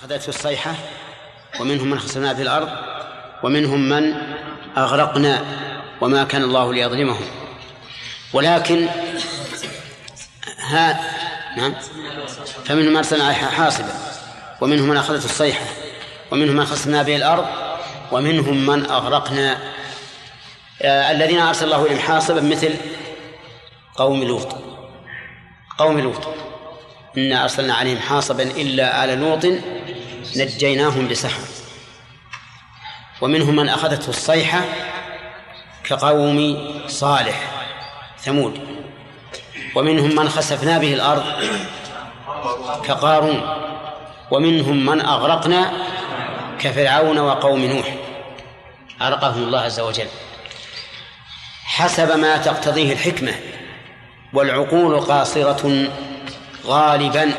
أخذته الصيحة ومنهم من خسفنا في الأرض ومنهم من أغرقنا وما كان الله ليظلمهم. ولكن ها نعم. فمنهم من أرسلنا حاصبا ومنهم من أخذته الصيحة ومنهم من خسفنا به الأرض ومنهم من أغرقنا. آه الذين أرسل الله إليهم حاصبا مثل قوم لوط. قوم لوط. إنا أرسلنا عليهم حاصبا إلا آل لوط نجيناهم بسحر. ومنهم من أخذته الصيحة كقوم صالح ثمود. ومنهم من خسفنا به الأرض كقارون. ومنهم من أغرقنا كفرعون وقوم نوح. أغرقهم الله عز وجل. حسب ما تقتضيه الحكمة والعقول قاصرة غالبا.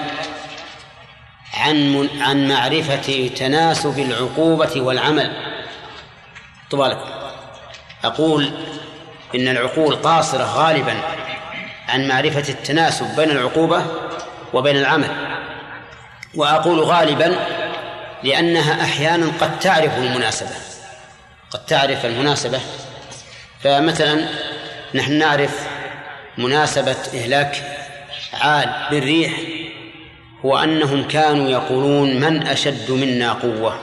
عن عن معرفة تناسب العقوبة والعمل. طوالكم أقول إن العقول قاصرة غالبا عن معرفة التناسب بين العقوبة وبين العمل. وأقول غالبا لأنها أحيانا قد تعرف المناسبة. قد تعرف المناسبة. فمثلا نحن نعرف مناسبة إهلاك عاد بالريح. هو أنهم كانوا يقولون من أشد منا قوة.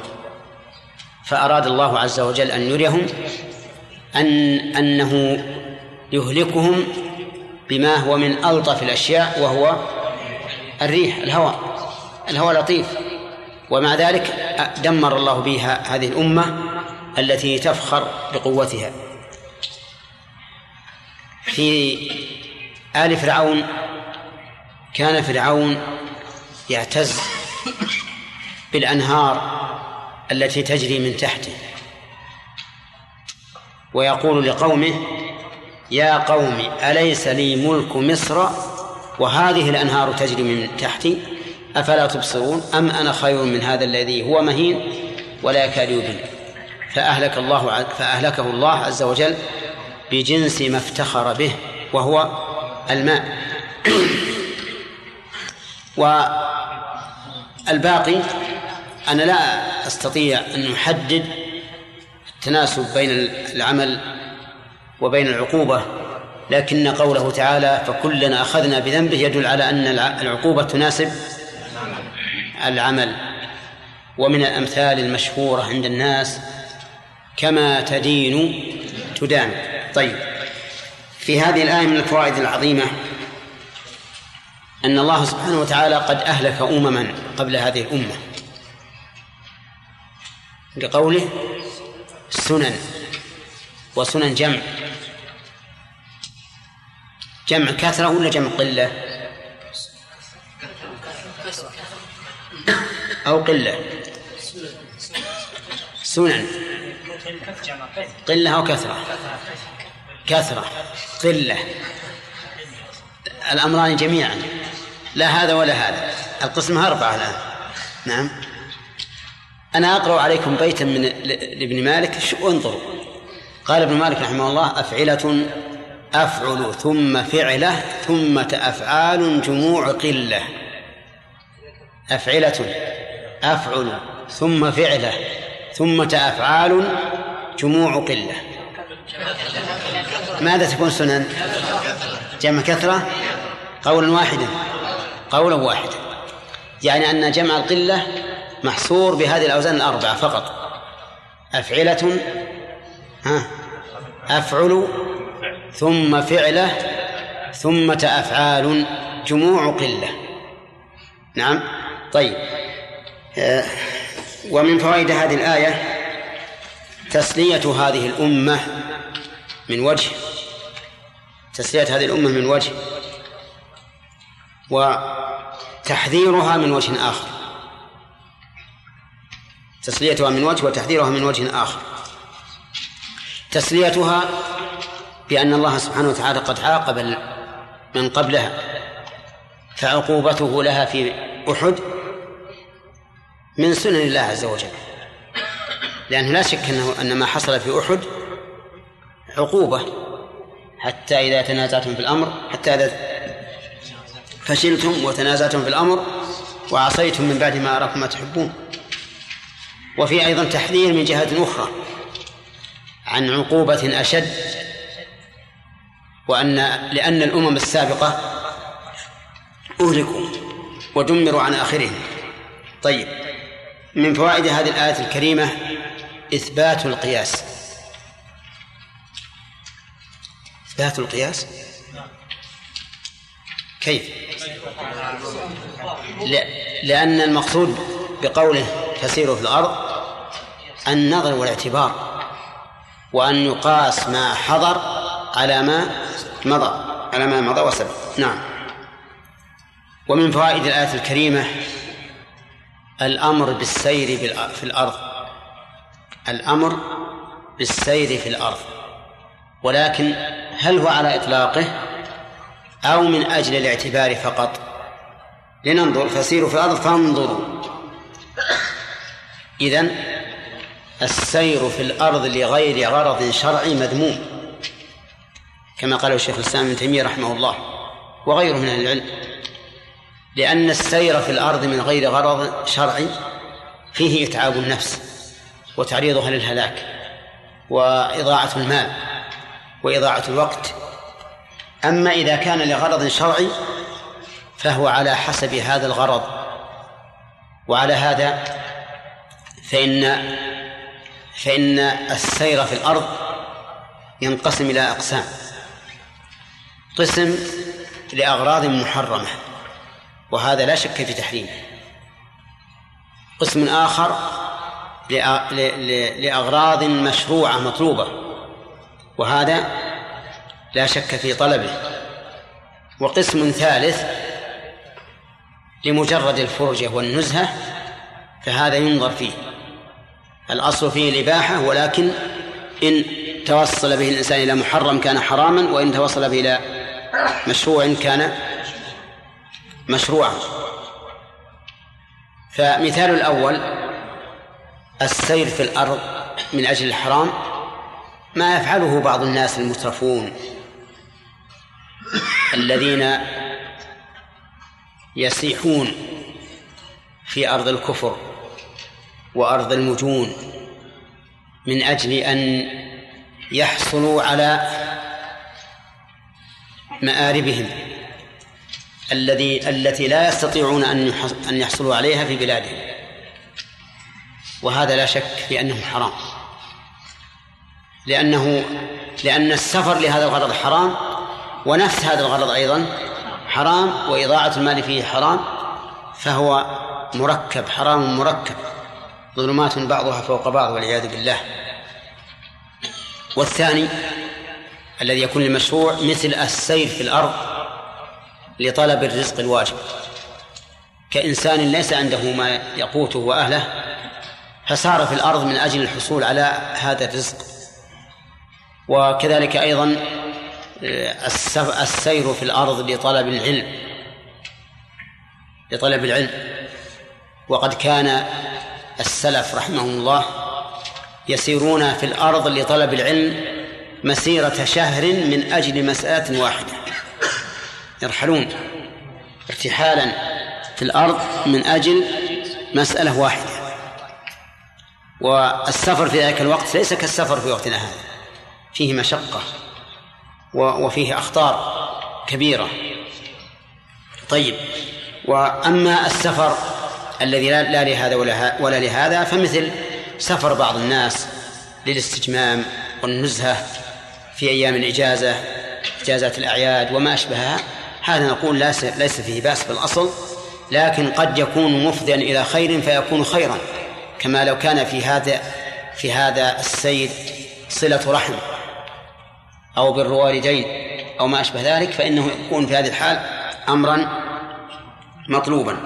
فأراد الله عز وجل أن يريهم أن أنه يهلكهم بما هو من ألطف الأشياء وهو الريح الهواء الهواء لطيف. ومع ذلك دمر الله بها هذه الأمة التي تفخر بقوتها. في آل فرعون كان فرعون يعتز بالأنهار التي تجري من تحته ويقول لقومه يا قوم أليس لي ملك مصر وهذه الأنهار تجري من تحتي أفلا تبصرون؟ أم أنا خير من هذا الذي هو مهين ولا يكاد يبين؟ فأهلك الله فأهلكه الله عز وجل بجنس ما افتخر به وهو الماء. والباقي أنا لا أستطيع أن أحدد التناسب بين العمل وبين العقوبة لكن قوله تعالى فكلنا أخذنا بذنبه يدل على أن العقوبة تناسب العمل. ومن الأمثال المشهورة عند الناس كما تدين تدان طيب في هذه الآية من الفوائد العظيمة أن الله سبحانه وتعالى قد أهلك أمما. قبل هذه الأمة. لقوله سنن وسنن جمع. جمع كثرة ولا جمع قلة؟ أو قلة. سنن. قلة أو كثرة كثرة قلة. الأمران جميعا. لا هذا ولا هذا. القسمة أربعة الآن. نعم. أنا أقرأ عليكم بيتا من لابن مالك. انظروا. قال ابن مالك رحمه الله أفعلة أفعل ثم فعلة ثم أفعال جموع قلة. أفعلة أفعل ثم فعلة ثم أفعال جموع قلة. ماذا تكون سنن؟ جمع كثرة؟ قولا واحدا. قولا واحدا. يعني أن جمع القلة محصور بهذه الأوزان الأربعة فقط. أفعلة ها؟ أفعل ثم فعلة ثم أفعال جموع قلة. نعم؟ طيب. آه، ومن فوائد هذه الآية تسلية هذه الأمة من وجه تسلية هذه الأمة من وجه وتحذيرها من وجه آخر. تسليتها من وجه وتحذيرها من وجه آخر. تسليتها بأن الله سبحانه وتعالى قد عاقب من قبلها فعقوبته لها في أحد من سنن الله عز وجل. لأنه لا شك أنه أن ما حصل في أحد عقوبة حتى إذا تنازعتم في الأمر حتى إذا فشلتم وتنازعتم في الأمر وعصيتم من بعد ما أراكم ما تحبون. وفي أيضا تحذير من جهة أخرى عن عقوبة أشد وأن لأن الأمم السابقة أهلكوا ودمروا عن آخرهم. طيب من فوائد هذه الآية الكريمة إثبات القياس. إثبات القياس؟ كيف؟ لأن المقصود بقوله تسير في الأرض النظر والاعتبار وأن يقاس ما حضر على ما مضى على ما مضى وسبق. نعم. ومن فوائد الآية الكريمة الأمر بالسير في الأرض. الأمر بالسير في الأرض. ولكن هل هو على إطلاقه؟ أو من أجل الاعتبار فقط. لننظر فسيروا في الأرض فانظروا. إذن السير في الأرض لغير غرض شرعي مذموم كما قال الشيخ الإسلام ابن تيمية رحمه الله وغيره من أهل العلم. لأن السير في الأرض من غير غرض شرعي فيه إتعاب النفس وتعريضها للهلاك وإضاعة المال وإضاعة الوقت أما إذا كان لغرض شرعي فهو على حسب هذا الغرض. وعلى هذا فإن فإن السير في الأرض ينقسم إلى أقسام. قسم لأغراض محرمة وهذا لا شك في تحريمه. قسم آخر لأغراض مشروعة مطلوبة وهذا لا شك في طلبه. وقسم ثالث لمجرد الفرجة والنزهة فهذا ينظر فيه. الأصل فيه الإباحة ولكن إن توصل به الإنسان إلى محرم كان حراما وإن توصل به إلى مشروع كان مشروعا. فمثال الأول السير في الأرض من أجل الحرام ما يفعله بعض الناس المترفون. الذين يسيحون في أرض الكفر وأرض المجون من أجل أن يحصلوا على مآربهم الذي التي لا يستطيعون أن أن يحصلوا عليها في بلادهم. وهذا لا شك في أنه حرام. لأنه لأن السفر لهذا الغرض حرام ونفس هذا الغرض أيضا. حرام وإضاعة المال فيه حرام فهو مركب حرام مركب. ظلمات بعضها فوق بعض والعياذ بالله. والثاني الذي يكون للمشروع مثل السير في الأرض لطلب الرزق الواجب. كإنسان ليس عنده ما يقوته وأهله فسار في الأرض من أجل الحصول على هذا الرزق. وكذلك أيضا السير في الأرض لطلب العلم. لطلب العلم. وقد كان السلف رحمهم الله يسيرون في الأرض لطلب العلم مسيرة شهر من أجل مسألة واحدة. يرحلون ارتحالا في الأرض من أجل مسألة واحدة. والسفر في ذلك الوقت ليس كالسفر في وقتنا هذا. فيه مشقة. وفيه أخطار كبيرة. طيب. وأما السفر الذي لا لهذا ولا, ولا لهذا فمثل سفر بعض الناس للاستجمام والنزهة في أيام الإجازة إجازات الأعياد وما أشبهها هذا نقول ليس فيه بأس بالأصل لكن قد يكون مفضيا إلى خير فيكون خيرا كما لو كان في هذا في هذا السير صلة رحم. أو بر والدين أو ما أشبه ذلك فإنه يكون في هذه الحال أمرا مطلوبا.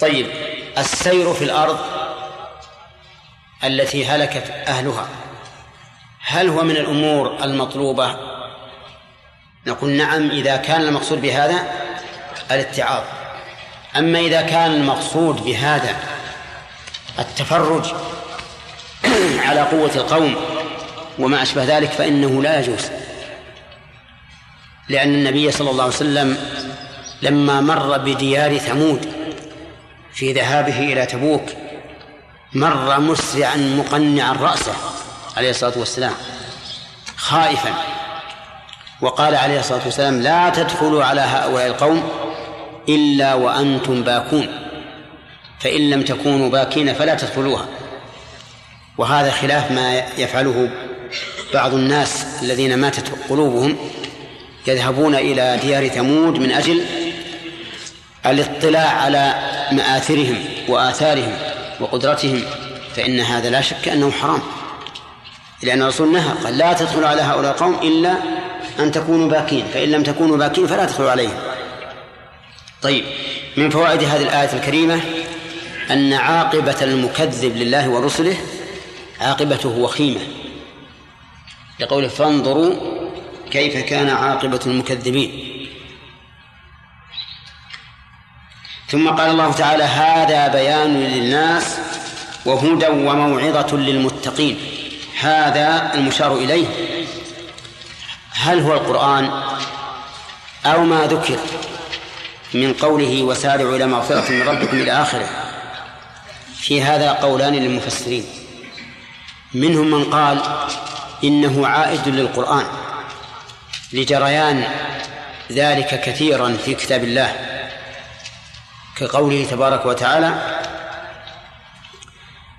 طيب السير في الأرض التي هلكت أهلها هل هو من الأمور المطلوبة؟ نقول نعم إذا كان المقصود بهذا الاتعاظ. أما إذا كان المقصود بهذا التفرج على قوة القوم وما أشبه ذلك فإنه لا يجوز. لأن النبي صلى الله عليه وسلم لما مر بديار ثمود في ذهابه إلى تبوك مر مسرعا مقنعا رأسه عليه الصلاة والسلام خائفا وقال عليه الصلاة والسلام لا تدخلوا على هؤلاء القوم إلا وأنتم باكون فإن لم تكونوا باكين فلا تدخلوها. وهذا خلاف ما يفعله بعض الناس الذين ماتت قلوبهم يذهبون إلى ديار ثمود من أجل الاطلاع على مآثرهم وآثارهم وقدرتهم فإن هذا لا شك أنه حرام. لأن الرسول نهى قال لا تدخلوا على هؤلاء القوم إلا أن تكونوا باكين فإن لم تكونوا باكين فلا تدخلوا عليهم. طيب من فوائد هذه الآية الكريمة أن عاقبة المكذب لله ورسله عاقبته وخيمة. لقوله فانظروا كيف كان عاقبة المكذبين. ثم قال الله تعالى هذا بيان للناس وهدى وموعظة للمتقين. هذا المشار إليه. هل هو القرآن أو ما ذكر من قوله وسارعوا إلى مغفرة من ربكم إلى آخره؟ في هذا قولان للمفسرين. منهم من قال إنه عائد للقرآن لجريان ذلك كثيرا في كتاب الله. كقوله تبارك وتعالى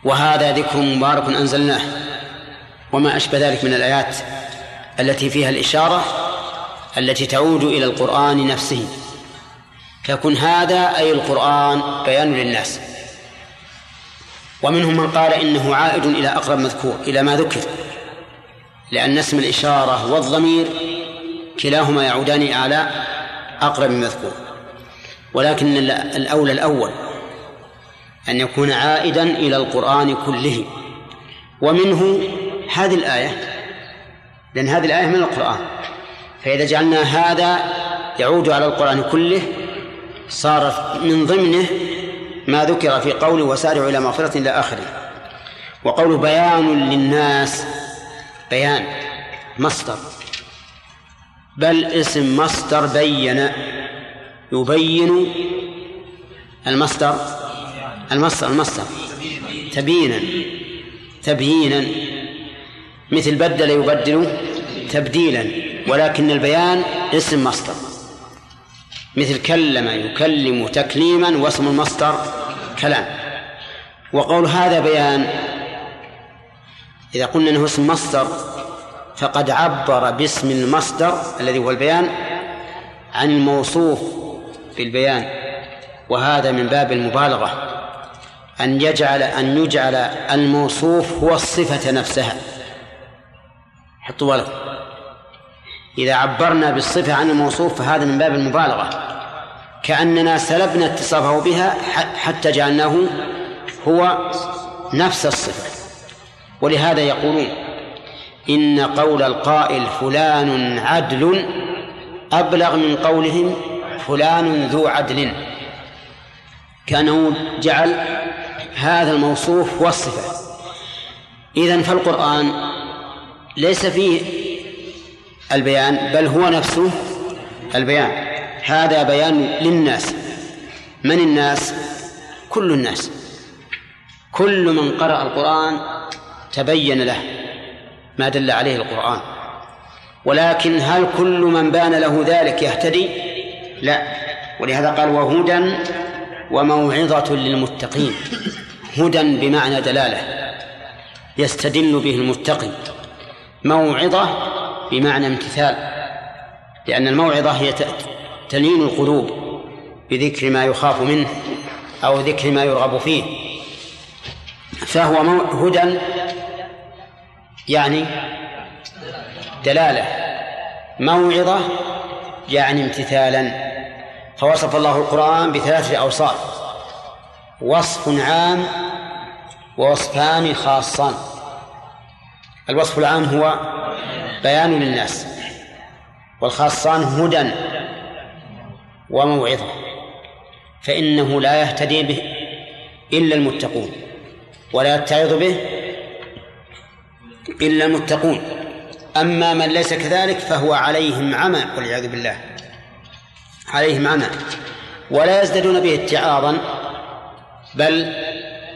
وهذا ذكر مبارك أنزلناه وما أشبه ذلك من الآيات التي فيها الإشارة التي تعود إلى القرآن نفسه. فيكون هذا أي القرآن بيان للناس. ومنهم من قال إنه عائد إلى أقرب مذكور إلى ما ذكر. لأن اسم الإشارة والضمير كلاهما يعودان على أقرب مذكور. ولكن الأولى الأول أن يكون عائدا إلى القرآن كله. ومنه هذه الآية لأن هذه الآية من القرآن. فإذا جعلنا هذا يعود على القرآن كله صار من ضمنه ما ذكر في قوله وسارعوا إلى مغفرة إلى آخره. وقوله بيان للناس بيان مصدر. بل اسم مصدر بين يبين المصدر المصدر المصدر. تبيينا تبيينا. مثل بدل يبدل تبديلا ولكن البيان اسم مصدر. مثل كلم يكلم تكليما واسم المصدر كلام. وقول هذا بيان إذا قلنا أنه اسم مصدر فقد عبر باسم المصدر الذي هو البيان عن الموصوف بالبيان وهذا من باب المبالغة أن يجعل أن يجعل الموصوف هو الصفة نفسها. حطوا بالكم. إذا عبرنا بالصفة عن الموصوف فهذا من باب المبالغة. كأننا سلبنا اتصافه بها حتى جعلناه هو نفس الصفة. ولهذا يقولون إن قول القائل فلان عدل أبلغ من قولهم فلان ذو عدل كأنه جعل هذا الموصوف والصفة إذن فالقرآن ليس فيه البيان بل هو نفسه البيان. هذا بيان للناس. من الناس؟ كل الناس. كل من قرأ القرآن تبين له ما دل عليه القرآن. ولكن هل كل من بان له ذلك يهتدي؟ لا. ولهذا قال وهدى وموعظة للمتقين. هدى بمعنى دلالة يستدل به المتقي موعظة بمعنى امتثال. لأن الموعظة هي تلين القلوب بذكر ما يخاف منه أو ذكر ما يرغب فيه. فهو هدى يعني دلالة موعظة يعني امتثالا. فوصف الله القرآن بثلاثة أوصاف وصف عام ووصفان خاصان. الوصف العام هو بيان للناس والخاصان هدى وموعظة. فإنه لا يهتدي به إلا المتقون ولا يتعظ به إلا المتقون. أما من ليس كذلك فهو عليهم عمى والعياذ بالله. عليهم عمى. ولا يزدادون به اتعاظا بل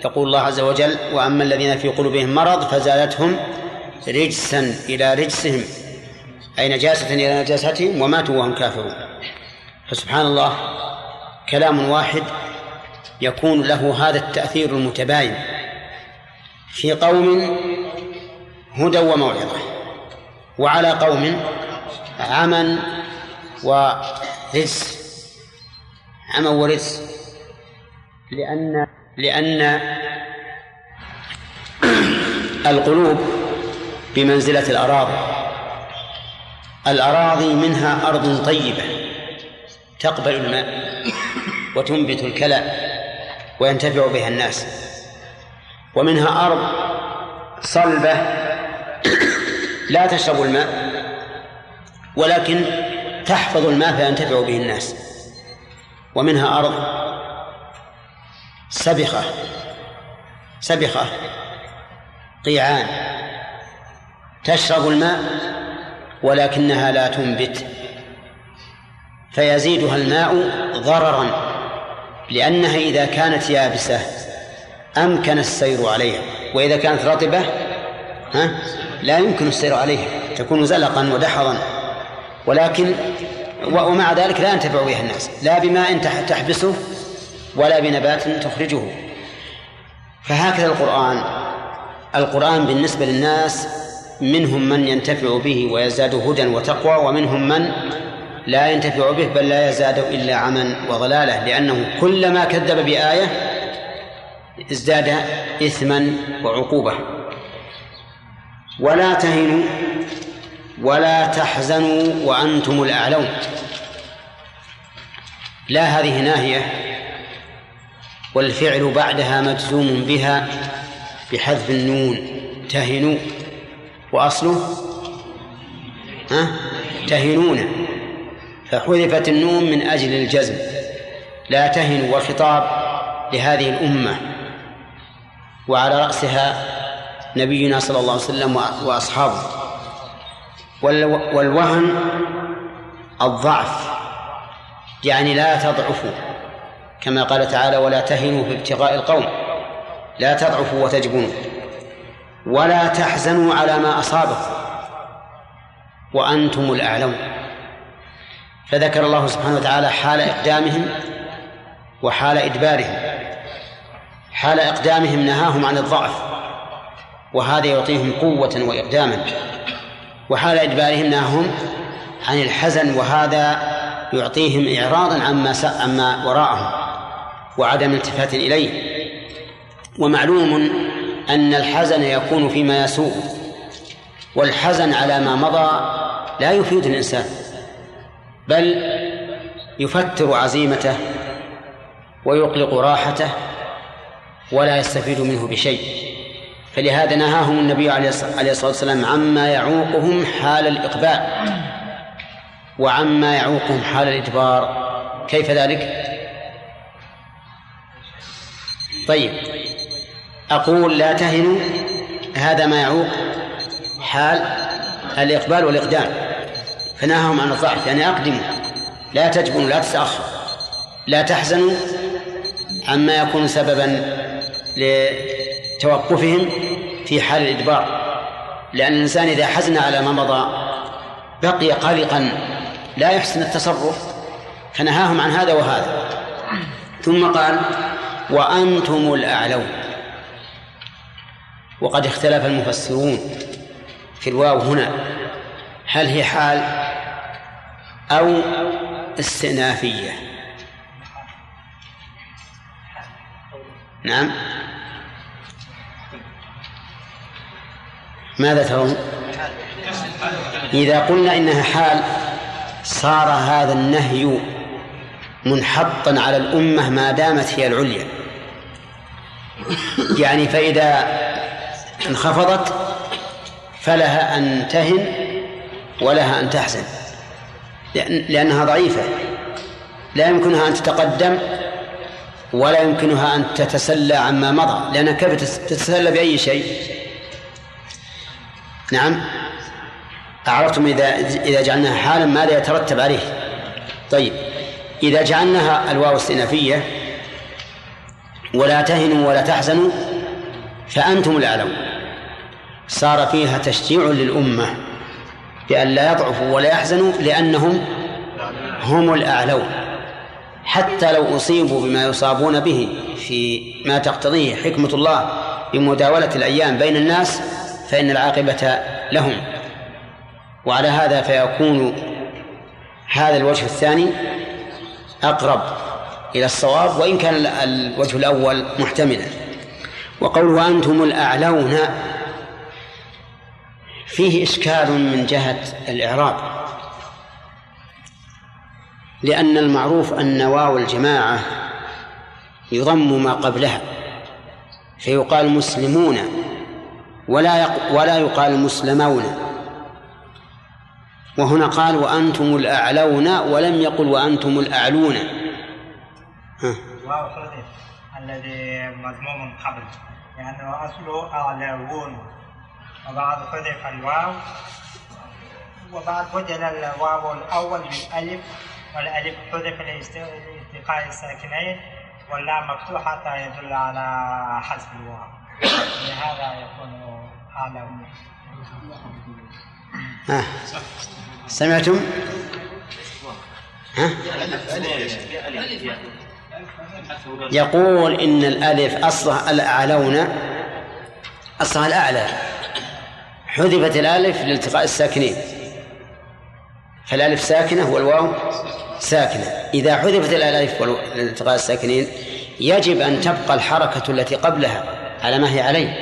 يقول الله عز وجل وأما الذين في قلوبهم مرض فزادتهم رجسا إلى رجسهم أي نجاسة إلى نجاستهم وماتوا وهم كافرون. فسبحان الله كلام واحد يكون له هذا التأثير المتباين. في قوم هدى وموعظة. وعلى قوم عمى ورجس عمى ورجس لأن لأن القلوب بمنزلة الأراضي. الأراضي منها أرض طيبة تقبل الماء وتنبت الكلى وينتفع بها الناس. ومنها أرض صلبة لا تشرب الماء ولكن تحفظ الماء فينتفع به الناس. ومنها أرض سبخة سبخة قيعان. تشرب الماء ولكنها لا تنبت. فيزيدها الماء ضررا لأنها إذا كانت يابسة أمكن السير عليها. وإذا كانت رطبة ها لا يمكن السير عليها تكون زلقا ودحرا. ولكن ومع ذلك لا ينتفع بها الناس لا بماء تحبسه ولا بنبات تخرجه. فهكذا القرآن القرآن بالنسبة للناس منهم من ينتفع به ويزداد هدى وتقوى ومنهم من لا ينتفع به بل لا يزداد إلا عما وضلاله لأنه كلما كذب بآية ازداد إثما وعقوبة. ولا تهنوا ولا تحزنوا وأنتم الأعلون. لا هذه ناهية والفعل بعدها مجزوم بها بحذف النون. تهنوا. وأصله؟ ها؟ تهنون. فحذفت النون من أجل الجزم. لا تهنوا. والخطاب لهذه الأمة. وعلى رأسها نبينا صلى الله عليه وسلم وأصحابه. والوهن الضعف. يعني لا تضعفوا. كما قال تعالى ولا تهنوا في ابتغاء القوم. لا تضعفوا وتجبنوا. ولا تحزنوا على ما أصابكم. وأنتم الأعلون. فذكر الله سبحانه وتعالى حال إقدامهم وحال إدبارهم. حال إقدامهم نهاهم عن الضعف. وهذا يعطيهم قوة وإقداما. وحال إدبارهم نهاهم عن الحزن وهذا يعطيهم إعراضا عما عما وراءهم وعدم التفات إليه. ومعلوم أن الحزن يكون فيما يسوء والحزن على ما مضى لا يفيد الإنسان بل يفتر عزيمته ويقلق راحته ولا يستفيد منه بشيء. فلهذا نهاهم النبي عليه الصلاة والسلام عما يعوقهم حال الإقبال. وعما يعوقهم حال الإدبار. كيف ذلك؟ طيب. أقول لا تهنوا هذا ما يعوق حال الإقبال والإقدام. فنهاهم عن الضعف. يعني أقدموا. لا تجبنوا لا تتأخروا. لا تحزنوا عما يكون سببا لتوقفهم في حال الإدبار. لأن الإنسان إذا حزن على ما مضى بقي قلقا لا يحسن التصرف فنهاهم عن هذا وهذا. ثم قال وأنتم الأعلون. وقد اختلف المفسرون في الواو هنا. هل هي حال أو استئنافية؟ نعم. ماذا ترون؟ إذا قلنا إنها حال صار هذا النهي منحطا على الأمة ما دامت هي العليا. يعني فإذا انخفضت فلها أن تهن ولها أن تحزن لأنها ضعيفة. لا يمكنها أن تتقدم ولا يمكنها أن تتسلى عما مضى لأنها كيف تتسلى بأي شيء؟ نعم. أعرفتم إذا إذا جعلناها حالا ماذا يترتب عليه. طيب. إذا جعلناها الواو الاستئنافية ولا تهنوا ولا تحزنوا فأنتم الأعلون. صار فيها تشجيع للأمة بأن لا يضعفوا ولا يحزنوا لأنهم هم الأعلون. حتى لو أصيبوا بما يصابون به في ما تقتضيه حكمة الله بمداولة الأيام بين الناس فإن العاقبة لهم. وعلى هذا فيكون هذا الوجه الثاني أقرب إلى الصواب وإن كان الوجه الأول محتملا. وقوله أنتم الأعلون فيه إشكال من جهة الإعراب. لأن المعروف أن واو الجماعة يضم ما قبلها فيقال مسلمون. ولا ولا يقال مسلمون. وهنا قال وأنتم الأعلون ولم يقل وأنتم الأعلون. واو الذي مضموم قبل. لأنه أصله أعلون وبعد حذف الواو. وبعد بدل الواو الأول بالألف. والألف حذف لالتقاء الساكنين. واللام مفتوحة يدل على حذف الواو. لهذا يكون. سمعتم؟ ها؟ يقول إن الألف أصلها الأعلون أصلها الأعلى حذفت الألف لالتقاء الساكنين فالألف ساكنة والواو ساكنة إذا حذفت الألف لالتقاء الساكنين يجب أن تبقى الحركة التي قبلها على ما هي عليه.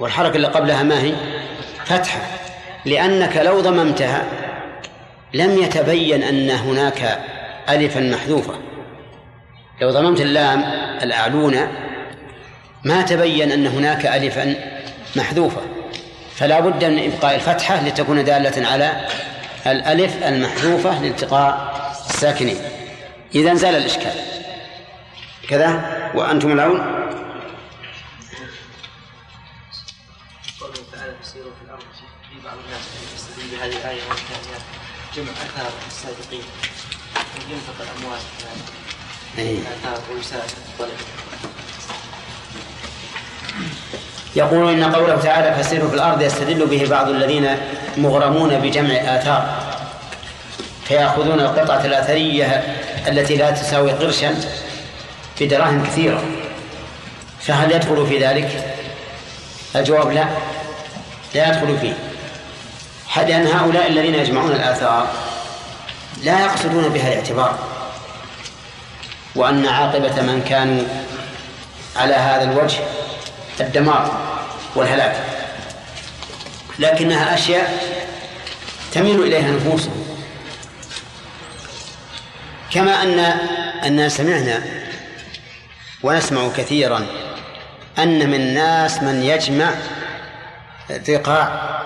والحركة اللي قبلها ما هي؟ فتحة. لأنك لو ضممتها لم يتبين أن هناك ألفا محذوفة. لو ضممت اللام الأعلون ما تبين أن هناك ألفا محذوفة. فلا بد من إبقاء الفتحة لتكون دالة على الألف المحذوفة لالتقاء الساكنين. إذا زال الإشكال. كذا؟ وأنتم العون جمع أثار الصادقين ينفق الأموال آثار ويساعد الطلب يقول إن قوله تعالى فسيروا في الأرض يستدل به بعض الذين مغرمون بجمع آثار. فيأخذون القطعة الأثرية التي لا تساوي قرشا بدراهم كثيرة. فهل يدخل في ذلك؟ الجواب لا. لا يدخل فيه. لأن هؤلاء الذين يجمعون الآثار لا يقصدون بها الاعتبار وأن عاقبة من كانوا على هذا الوجه الدمار والهلاك. لكنها أشياء تميل إليها نفوسهم. كما أن أن سمعنا ونسمع كثيرا أن من الناس من يجمع ذقاع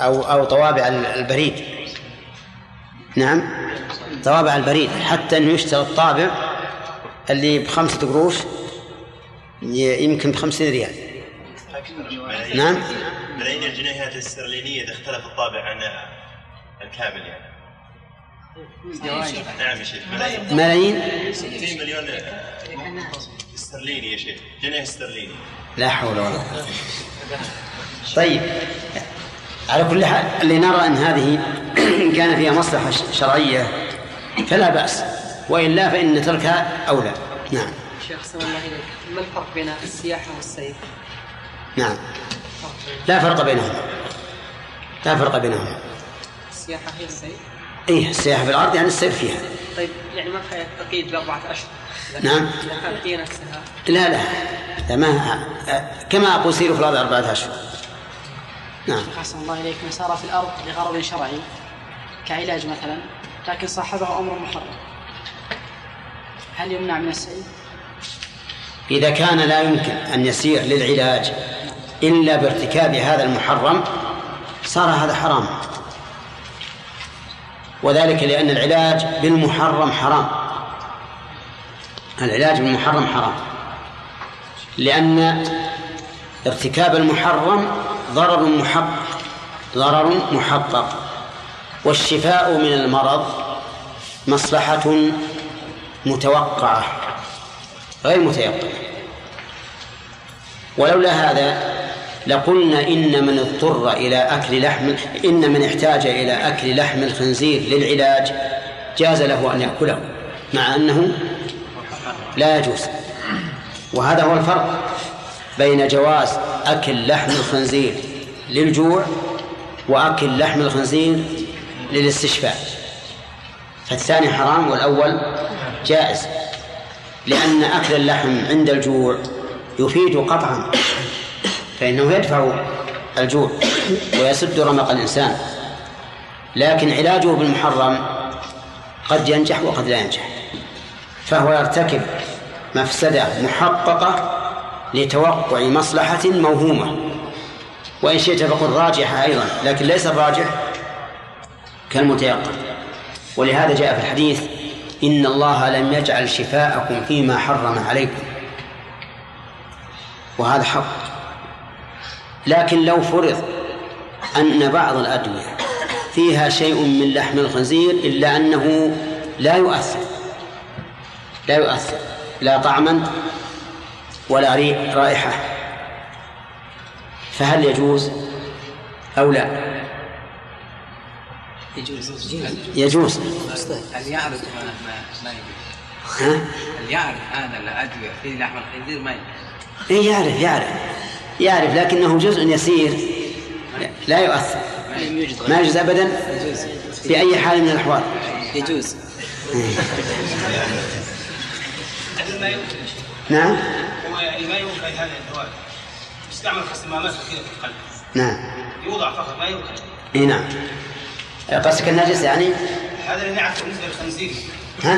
أو أو طوابع البريد. نعم. طوابع البريد. حتى أنه يشتري الطابع اللي بخمسة قروش يمكن بخمسين ريال. نعم. ملايين الجنيهات الاسترلينية إذا اختلف الطابع عن الكامل يعني. نعم يا شيخ. ملايين؟ ملايين 60 مليون استرليني يا شيخ. جنيه استرليني لا حول ولا قوة. طيب. على كل حال اللي نرى أن هذه إن كان فيها مصلحة شرعية فلا بأس. وإلا فإن تركها أولى. نعم. شيخ سلام الله ما الفرق بين السياحة والسيف؟ نعم. لا فرق بينهما. لا فرق بينهما. السياحة هي السيف؟ إيه السياحة في الأرض يعني السير فيها. طيب يعني ما في تقييد بأربعة أشهر. نعم. نفسها. لا لا. لا ما كما أقول سيروا في الأرض أربعة أشهر. نعم. أحسن الله إليك من سار في الأرض لغرض شرعي كعلاج مثلا لكن صاحبه أمر محرم. هل يمنع من السيف؟ إذا كان لا يمكن أن يسير للعلاج إلا بارتكاب هذا المحرم صار هذا حرام. وذلك لأن العلاج بالمحرم حرام. العلاج بالمحرم حرام. لأن ارتكاب المحرم ضرر محقق ضرر محقق. والشفاء من المرض مصلحة متوقعة غير متيقنة. ولولا هذا لقلنا إن من اضطر إلى أكل لحم إن من احتاج إلى أكل لحم الخنزير للعلاج جاز له أن يأكله مع أنه لا يجوز. وهذا هو الفرق. بين جواز أكل لحم الخنزير للجوع وأكل لحم الخنزير للاستشفاء. فالثاني حرام والأول جائز لأن أكل اللحم عند الجوع يفيد قطعا فإنه يدفع الجوع ويسد رمق الإنسان. لكن علاجه بالمحرم قد ينجح وقد لا ينجح فهو يرتكب مفسدة محققة لتوقع مصلحة موهومة. وإن شئت فقل راجحة أيضا لكن ليس الراجح كالمتيقن. ولهذا جاء في الحديث إن الله لم يجعل شفاءكم فيما حرم عليكم. وهذا حق. لكن لو فرض أن بعض الأدوية فيها شيء من لحم الخنزير إلا أنه لا يؤثر. لا يؤثر. لا طعما ولا رائحة. فهل يجوز أو لا؟ يجوز. يجوز. هل يعرف ما ما يجوز؟ ها؟ هل يعرف أنا الأدوية في لحم الخنزير ما يجوز. إيه يعرف يعرف. يعرف لكنه جزء يسير. لا يؤثر. ما يجوز. أبدا؟ في أي حال من الأحوال. يجوز. نعم. هو ما يوكل هذا الدواء. يستعمل في استمامات كثيره في القلب. نعم. يوضع فقط ما يوكل إي نعم. قصدك النجس يعني؟ هذا اللي نعرفه بالنسبة للخنزير. ها؟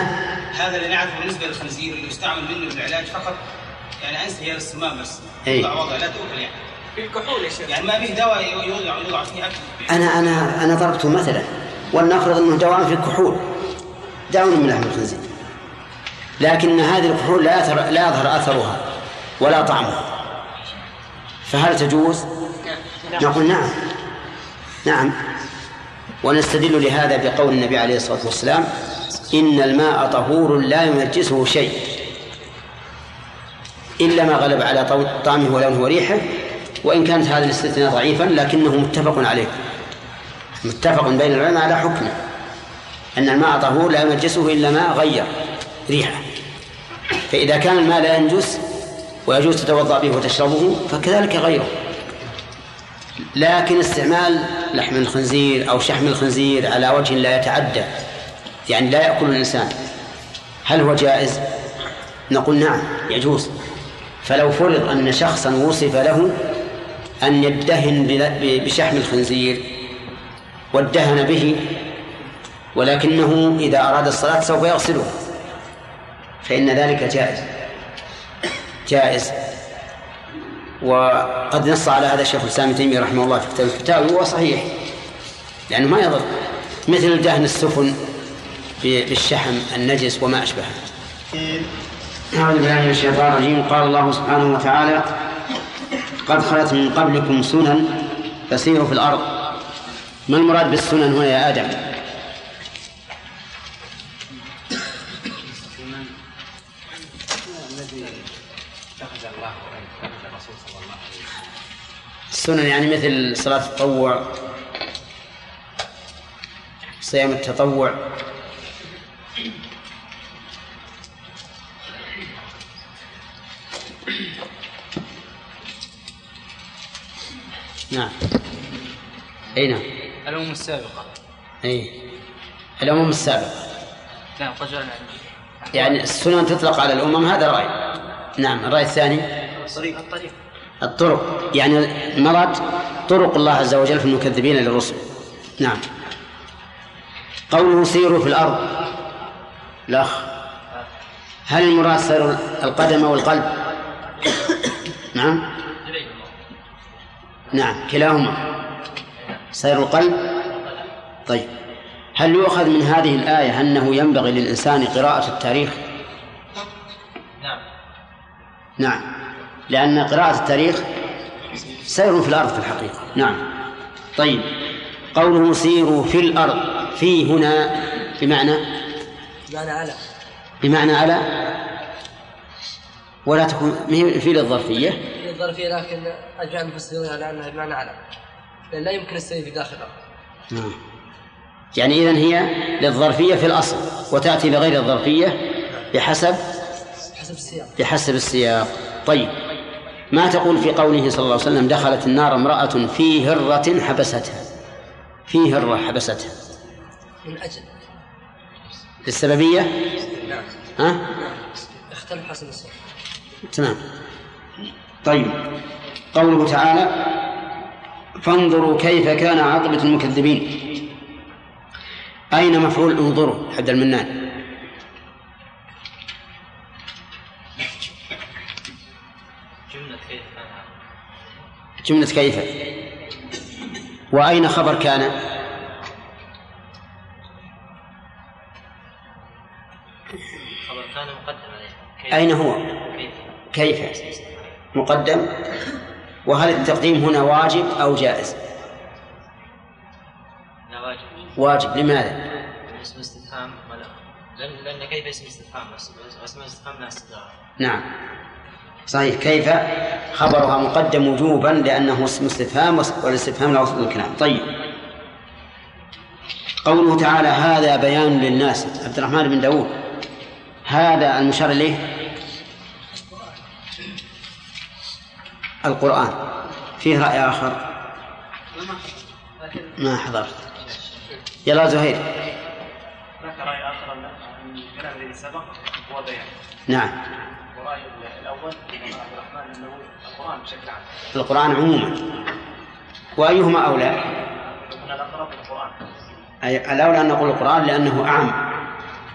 هذا اللي نعرفه بالنسبة للخنزير اللي يستعمل منه للعلاج فقط. يعني انسى هي السمام بس. يوضع وضع لا تؤكل يعني. في الكحول يا شيخ. يعني ما فيه دواء يوضع يوضع فيه أكل. أنا أنا أنا ضربته مثلا. ولنفرض إنه دواء في الكحول. دواء من لحم الخنزير. لكن هذه الكحول لا يظهر لا يظهر أثرها. ولا طعمها فهل تجوز؟ نقول نعم. نعم. ونستدل لهذا بقول النبي عليه الصلاة والسلام إن الماء طهور لا ينجسه شيء. إلا ما غلب على طعمه ولونه وريحه وإن كانت هذا الاستثناء ضعيفا لكنه متفق عليه. متفق بين العلماء على حكمه. أن الماء طهور لا ينجسه إلا ما غير ريحه. فإذا كان الماء لا ينجس ويجوز تتوضأ به وتشربه فكذلك غيره. لكن استعمال لحم الخنزير أو شحم الخنزير على وجه لا يتعدى يعني لا يأكل الإنسان. هل هو جائز؟ نقول نعم يجوز. فلو فرض أن شخصا وصف له أن يدهن بشحم الخنزير وادهن به ولكنه إذا أراد الصلاة سوف يغسله فإن ذلك جائز. جائز. وقد نص على هذا الشيخ الإسلام ابن تيمية رحمه الله في كتاب الفتاوي وهو صحيح. لأنه ما يضر. مثل دهن السفن بالشحم النجس وما أشبهه. أعوذ بالله من الشيطان الرجيم. قال الله سبحانه وتعالى قد خلت من قبلكم سنن فسيروا في الأرض. ما المراد بالسنن هنا يا آدم؟ السنن يعني مثل صلاة التطوع صيام التطوع. نعم. أي نعم. الأمم السابقة. أي. الأمم السابقة. نعم قد يعني السنن تطلق على الأمم هذا رأي. نعم الرأي الثاني. الطريق. الطريق. الطرق. يعني مرض طرق الله عز وجل في المكذبين للرسل. نعم. قوله سيروا في الأرض. الأخ هل المراد سير القدم أو القلب؟ نعم. نعم كلاهما. سير القلب. طيب. هل يؤخذ من هذه الآية أنه ينبغي للإنسان قراءة التاريخ؟ نعم. نعم. لأن قراءة التاريخ سير في الأرض في الحقيقة. نعم. طيب. قوله سيروا في الأرض. في هنا بمعنى؟ بمعنى على. بمعنى على؟ ولا تكون في للظرفية؟ في الظرفية لكن أجمع المفسرين على أنها بمعنى على. لأن لا يمكن السير في داخل الأرض. نعم. يعني إذن هي للظرفية في الأصل وتأتي لغير الظرفية بحسب؟ حسب السياق. بحسب السياق. طيب. ما تقول في قوله صلى الله عليه وسلم دخلت النار امرأة في هرة حبستها. في هرة حبستها. من أجل. للسببية؟ نعم. ها؟ نعم. اختلف حسب السياق تمام. طيب. قوله تعالى فانظروا كيف كان عاقبة المكذبين. أين مفعول انظروا؟ حد المنان. جملة كيف؟ وأين خبر كان؟ خبر كان مقدم عليه. أين هو؟ كيف؟ مقدم؟ وهل التقديم هنا واجب أو جائز؟ لا واجب. واجب. لماذا؟ اسم استفهام لأن لأن كيف اسم استفهام اسم استفهام. لا نعم. صحيح. كيف؟ خبرها مقدم وجوبا لأنه اسم استفهام والاستفهام لا وصل الكلام طيب. قوله تعالى هذا بيان للناس. عبد الرحمن بن داود. هذا المشار إليه؟ القرآن. فيه رأي آخر؟ ما حضرت. يلا زهير. هناك رأي آخر ان الكلام الذي سبق هو بيان. نعم. الأول الرحمن أنه القرآن بشكل عام. القرآن عموما. وأيهما أولى؟ هنا الأقرب القران أي الأولى أن نقول القرآن لأنه أعم.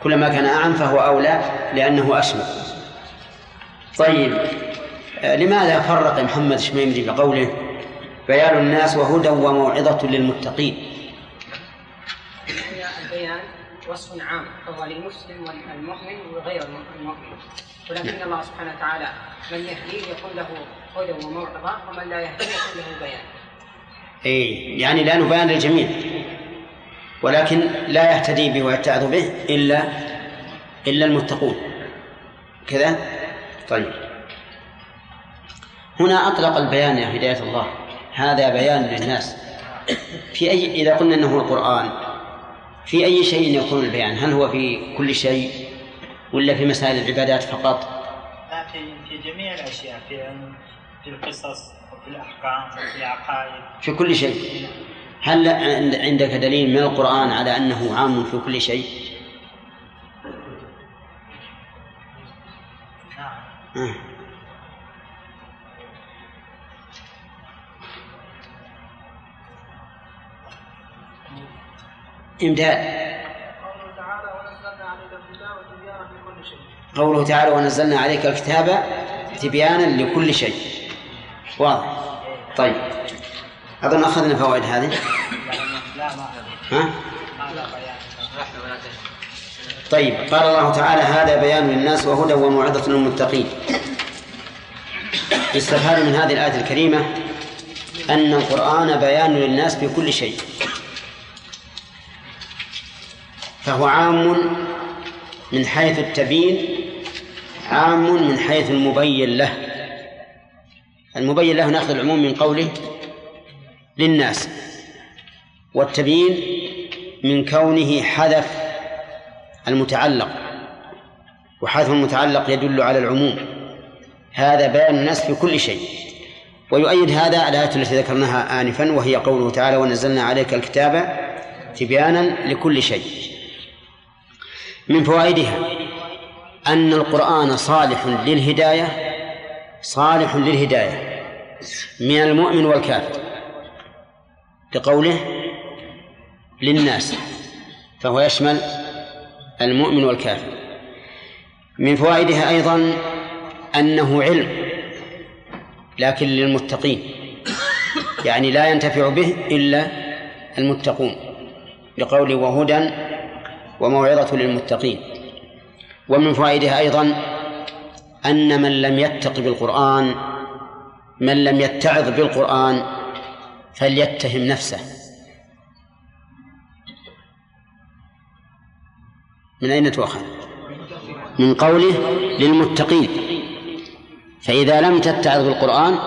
كلما كان أعم فهو أولى لأنه أشمل طيب آه، لماذا فرق محمد شميمري بقوله بيان الناس وهدى وموعظة للمتقين؟ وصف عام فهو للمسلم والمؤمن وغير المؤمن. ولكن الله سبحانه وتعالى من يهديه يكون له هدى وموعظة ومن لا يهديه يكون له بيان. أي يعني لأنه بيان للجميع. ولكن لا يهتدي به ويتعظ به إلا إلا المتقون. كذا؟ طيب. هنا أطلق البيان يا هداية الله. هذا بيان للناس. في أي إذا قلنا أنه القرآن في أي شيء يكون البيان؟ هل هو في كل شيء ولا في مسائل العبادات فقط؟ لا في في جميع الأشياء في في القصص وفي الأحكام وفي العقائد. في كل شيء. هل عند- عندك دليل من القرآن على أنه عام في كل شيء؟ نعم. آه. إمداد. قوله تعالى ونزلنا عليك الكتاب تبيانا لكل شيء. واضح. طيب. أظن أخذنا فوائد هذه. ها؟ طيب. قال الله تعالى هذا بيان للناس وهدى وموعظة للمتقين. يستفاد من هذه الآية الكريمة أن القرآن بيان للناس في كل شيء. فهو عام من حيث التبيين عام من حيث المبين له. المبين له ناخذ العموم من قوله للناس والتبيين من كونه حذف المتعلق وحذف المتعلق يدل على العموم. هذا بيان الناس في كل شيء. ويؤيد هذا الآية التي ذكرناها آنفا وهي قوله تعالى ونزلنا عليك الكتاب تبيانا لكل شيء من فوائدها أن القرآن صالح للهداية صالح للهداية من المؤمن والكافر لقوله للناس فهو يشمل المؤمن والكافر. من فوائدها أيضا أنه علم لكن للمتقين يعني لا ينتفع به إلا المتقون لقوله وهدى وموعظة للمتقين. ومن فوائدها أيضا أن من لم يتق بالقرآن من لم يتعظ بالقرآن فليتهم نفسه. من أين تؤخذ؟ من قوله للمتقين فإذا لم تتعظ بالقرآن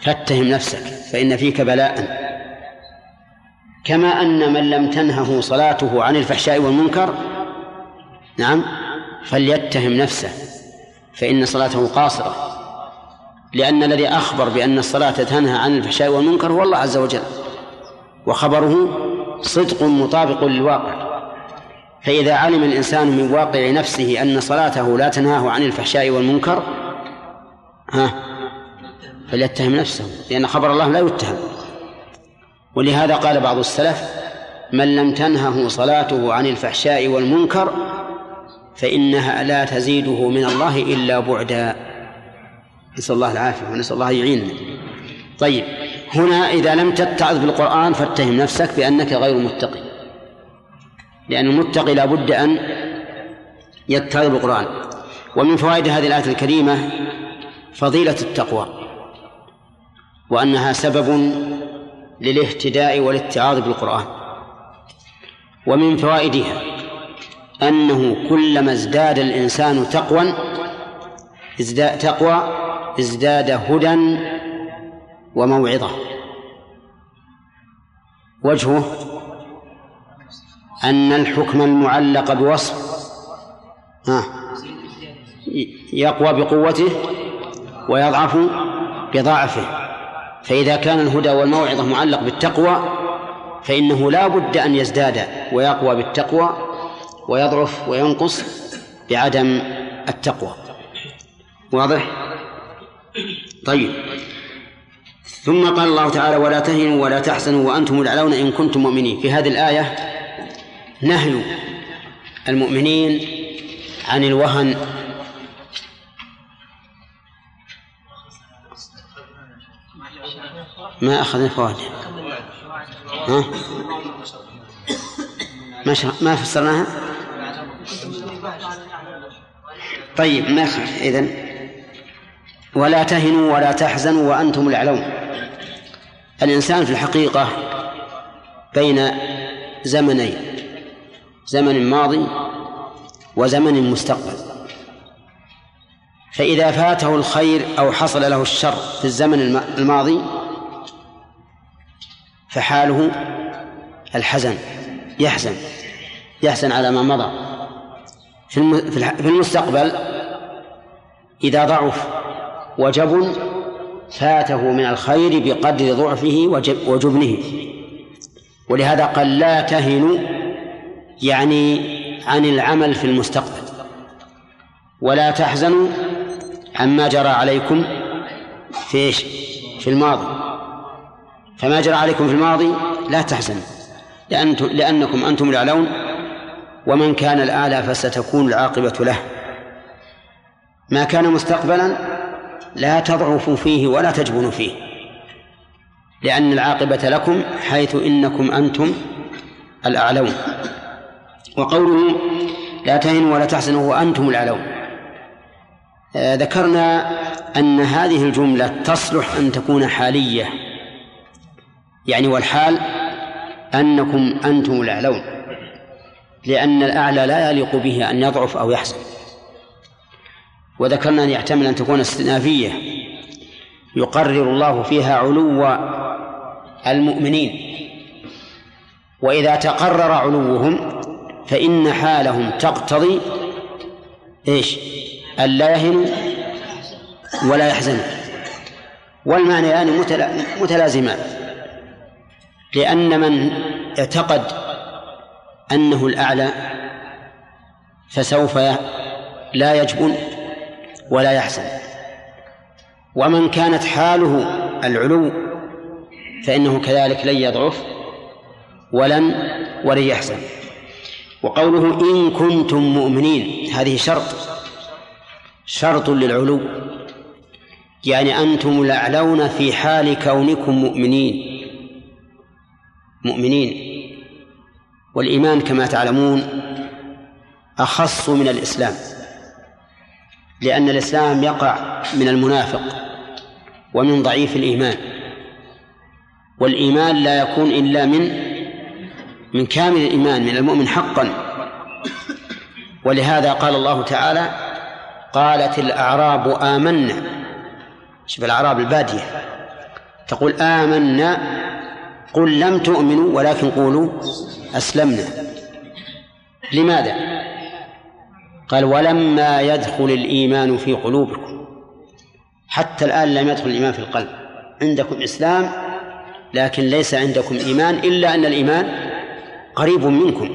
فاتهم نفسك فإن فيك بلاء. كما أن من لم تنهه صلاته عن الفحشاء والمنكر نعم فليتهم نفسه فإن صلاته قاصرة. لأن الذي أخبر بأن الصلاة تنهى عن الفحشاء والمنكر هو الله عز وجل وخبره صدق مطابق للواقع. فإذا علم الإنسان من واقع نفسه أن صلاته لا تنهاه عن الفحشاء والمنكر ها فليتهم نفسه لأن خبر الله لا يتهم. ولهذا قال بعض السلف من لم تنهه صلاته عن الفحشاء والمنكر فإنها لا تزيده من الله إلا بعدا. نسأل الله العافية ونسأل الله يعيننا. طيب هنا إذا لم تتعظ بالقرآن فاتهم نفسك بأنك غير متقي. لأن المتقي لا بد أن يتعظ بالقرآن. ومن فوائد هذه الآية الكريمة فضيلة التقوى وأنها سبب للاهتداء والاتعاظ بالقرآن. ومن فوائدها أنه كلما ازداد الإنسان تقوى ازداد تقوى ازداد هدى وموعظة. وجهه أن الحكم المعلق بوصف ها يقوى بقوته ويضعف بضعفه. فإذا كان الهدى والموعظة معلق بالتقوى فإنه لا بد أن يزداد ويقوى بالتقوى ويضعف وينقص بعدم التقوى. واضح؟ طيب. ثم قال الله تعالى ولا تهنوا ولا تحزنوا وأنتم الأعلون إن كنتم مؤمنين. في هذه الآية نهي المؤمنين عن الوهن ما أخذنا فوائد ها؟ ما شاء ما فسرناها؟ طيب ما إذن ولا تهنوا ولا تحزنوا وأنتم الأعلون. الإنسان في الحقيقة بين زمنين زمن ماضي وزمن مستقبل. فإذا فاته الخير أو حصل له الشر في الزمن الماضي فحاله الحزن يحزن يحزن على ما مضى. في المستقبل إذا ضعف وجبن فاته من الخير بقدر ضعفه وجبنه. ولهذا قال لا تهنوا يعني عن العمل في المستقبل. ولا تحزنوا عما جرى عليكم في إيش؟ في الماضي. فما جرى عليكم في الماضي لا تحزنوا لأنتم لأنكم أنتم الأعلون ومن كان الأعلى فستكون العاقبة له. ما كان مستقبلا لا تضعفوا فيه ولا تجبنوا فيه لأن العاقبة لكم حيث إنكم أنتم الأعلون. وقوله لا تهنوا ولا تحزنوا وأنتم الأعلون. آه ذكرنا أن هذه الجملة تصلح أن تكون حالية. يعني والحال أنكم أنتم الأعلون لأن الأعلى لا يليق به أن يضعف أو يحزن وذكرنا أن يحتمل أن تكون استئنافية يقرر الله فيها علو المؤمنين. وإذا تقرر علوهم فإن حالهم تقتضي إيش؟ ألا يهنوا ولا يحزنوا. والمعنيان متلازمان. لأن من اعتقد أنه الأعلى فسوف لا يجبن ولا يحزن. ومن كانت حاله العلو فإنه كذلك لن يضعف ولن ولن يحزن. وقوله إن كنتم مؤمنين هذه شرط شرط للعلو. يعني أنتم الأعلون في حال كونكم مؤمنين. مؤمنين. والإيمان كما تعلمون أخص من الإسلام لأن الإسلام يقع من المنافق ومن ضعيف الإيمان. والإيمان لا يكون إلا من من كامل الإيمان من المؤمن حقا. ولهذا قال الله تعالى قالت الأعراب آمنا. شوف الأعراب البادية. تقول آمنا قل لم تؤمنوا ولكن قولوا أسلمنا. لماذا؟ قال ولما يدخل الإيمان في قلوبكم حتى الآن لم يدخل الإيمان في القلب. عندكم إسلام لكن ليس عندكم إيمان إلا أن الإيمان قريب منكم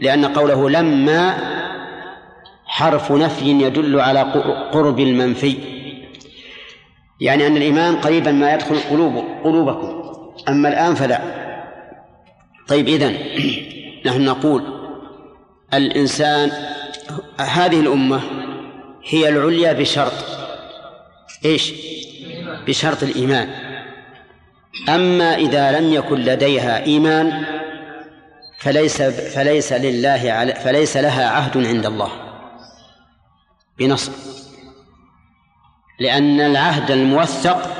لأن قوله لما حرف نفي يدل على قرب المنفي. يعني أن الإيمان قريبا ما يدخل قلوب قلوبكم. أما الآن فلا. طيب إذن نحن نقول الإنسان هذه الأمة هي العليا بشرط. إيش؟ بشرط الإيمان. أما إذا لم يكن لديها إيمان فليس فليس لله فليس لها عهد عند الله. بنصر لأن العهد الموثق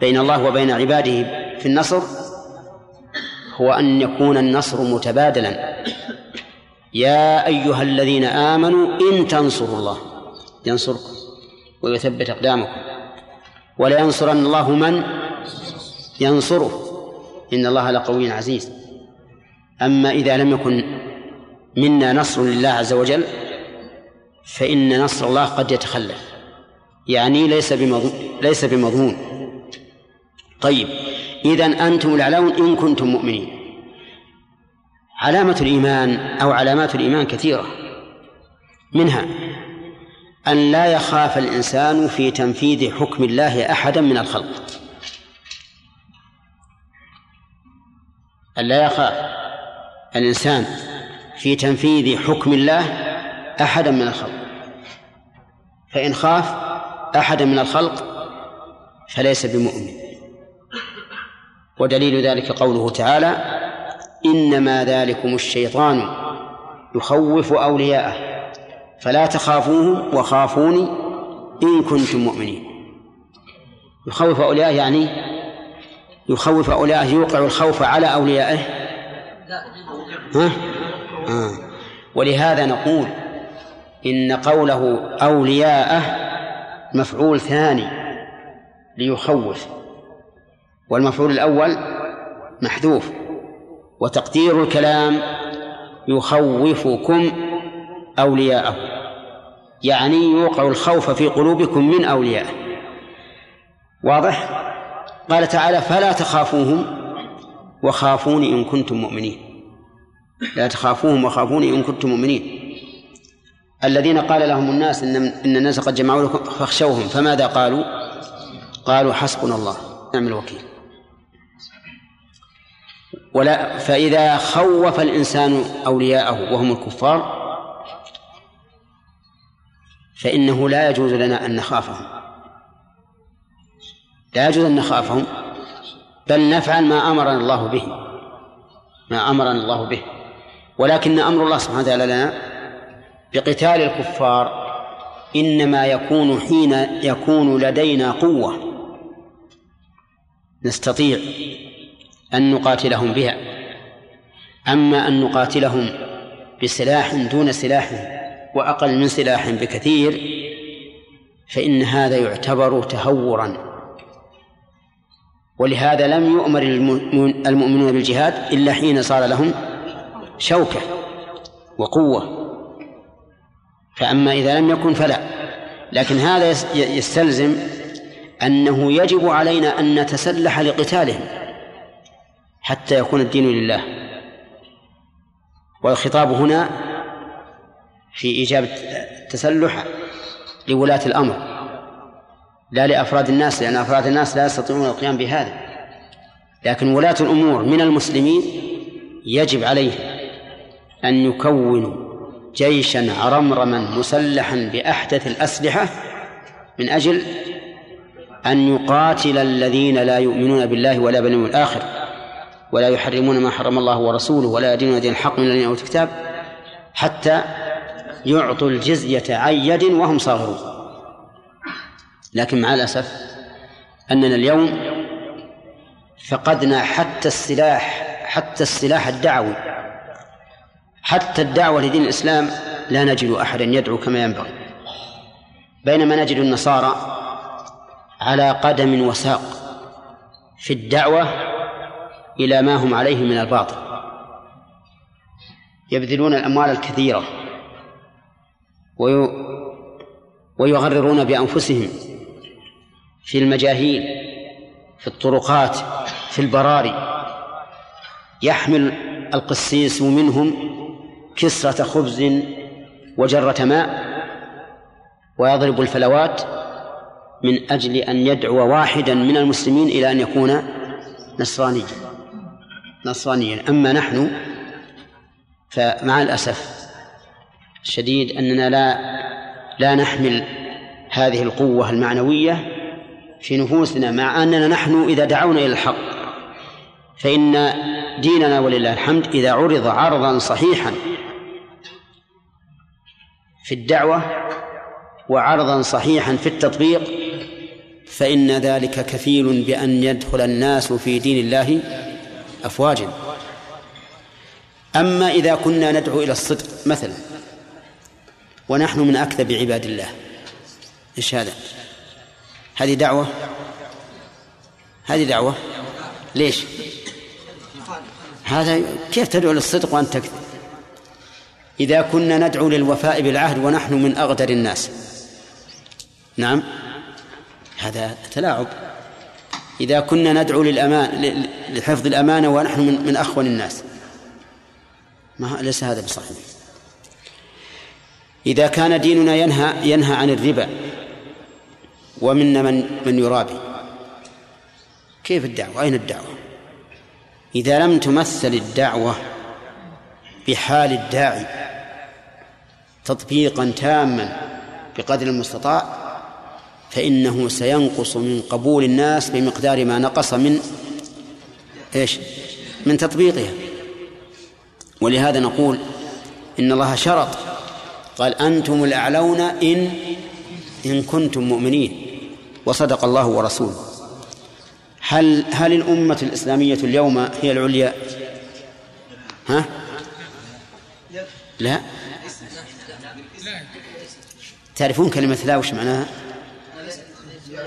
بين الله وبين عباده في النصر هو أن يكون النصر متبادلا. يا أيها الذين آمنوا إن تنصروا الله ينصركم ويثبت أقدامكم. ولينصرن الله من ينصره. إن الله لقوي عزيز. أما إذا لم يكن منا نصر لله عز وجل فإن نصر الله قد يتخلف. يعني ليس بمضمون ليس بمضمون. طيب. إذا أنتم الأعلون إن كنتم مؤمنين. علامة الإيمان أو علامات الإيمان كثيرة. منها أن لا يخاف الإنسان في تنفيذ حكم الله أحدا من الخلق. أن لا يخاف الإنسان في تنفيذ حكم الله أحدا من الخلق. فإن خاف أحدا من الخلق فليس بمؤمن. ودليل ذلك قوله تعالى إنما ذلكم الشيطان يخوف أولياءه فلا تخافوهم وخافوني إن كنتم مؤمنين يخوف أولياءه يعني يخوف أولياءه يوقع الخوف على أوليائه ها؟ آه. ولهذا نقول إن قوله أولياءه مفعول ثاني ليخوف والمفعول الأول محذوف وتقدير الكلام يخوفكم أولياءه يعني يوقع الخوف في قلوبكم من أوليائه. واضح؟ قال تعالى فلا تخافوهم وخافوني إن كنتم مؤمنين. لا تخافوهم وخافوني إن كنتم مؤمنين. الذين قال لهم الناس إن, إن الناس قد جمعوا لكم فاخشوهم فماذا قالوا؟ قالوا حسبنا الله نعم الوكيل. ولا فإذا خوف الإنسان أولياءه وهم الكفار فإنه لا يجوز لنا أن نخافهم. لا يجوز أن نخافهم بل نفعل ما أمرنا الله به ما أمرنا الله به. ولكن أمر الله سبحانه وتعالى لنا بقتال الكفار إنما يكون حين يكون لدينا قوة. نستطيع أن نقاتلهم بها. أما أن نقاتلهم بسلاح دون سلاح وأقل من سلاح بكثير فإن هذا يعتبر تهورا. ولهذا لم يؤمر المؤمنون بالجهاد إلا حين صار لهم شوكة وقوة. فأما إذا لم يكن فلا. لكن هذا يستلزم أنه يجب علينا أن نتسلح لقتالهم. حتى يكون الدين لله. والخطاب هنا في إيجاب التسلح لولاة الأمر لا لأفراد الناس لأن أفراد الناس لا يستطيعون القيام بهذا. لكن ولاة الأمور من المسلمين يجب عليهم أن يكونوا جيشا عرمرما مسلحا بأحدث الأسلحة من أجل أن يقاتل الذين لا يؤمنون بالله ولا باليوم الآخر. ولا يحرمون ما حرم الله ورسوله ولا يدينون دين الحق من الذين أوتوا الكتاب حتى يعطوا الجزية عن يد وهم صاغرون. لكن مع الأسف أننا اليوم فقدنا حتى السلاح حتى السلاح الدعوي حتى الدعوة لدين الإسلام لا نجد أحدا يدعو كما ينبغي. بينما نجد النصارى على قدم وساق في الدعوة إلى ما هم عليه من الباطل. يبذلون الأموال الكثيرة. ويغررون بأنفسهم في المجاهيل في الطرقات في البراري. يحمل القسيس منهم كسرة خبز وجرة ماء ويضرب الفلوات من أجل أن يدعو واحدا من المسلمين إلى أن يكون نصرانيا. نصرانيا أما نحن فمع الأسف الشديد أننا لا لا نحمل هذه القوة المعنوية في نفوسنا مع أننا نحن إذا دعونا إلى الحق فإن ديننا ولله الحمد إذا عرض عرضا صحيحا في الدعوة وعرضا صحيحا في التطبيق فإن ذلك كفيل بأن يدخل الناس في دين الله أفواجا أما إذا كنا ندعو إلى الصدق مثلا ونحن من أكذب عباد الله. إيش هذا؟ هذه دعوة؟ هذه دعوة؟ ليش؟ هذا كيف تدعو للصدق وأنت تكذب إذا كنا ندعو للوفاء بالعهد ونحن من أغدر الناس. نعم. هذا تلاعب. إذا كنا ندعو للأمان لحفظ الأمانة ونحن من, من أخون الناس ما ليس هذا بصحيح إذا كان ديننا ينهى ينهى عن الربا ومنا من من يرابي كيف الدعوة؟ أين الدعوة؟ إذا لم تمثل الدعوة بحال الداعي تطبيقا تاما بقدر المستطاع فإنه سينقص من قبول الناس بمقدار ما نقص من إيش؟ من تطبيقها ولهذا نقول إن الله شرط قال أنتم الأعلون إن إن كنتم مؤمنين وصدق الله ورسوله هل هل الأمة الإسلامية اليوم هي العليا؟ ها؟ لا تعرفون كلمة لا وش معناها؟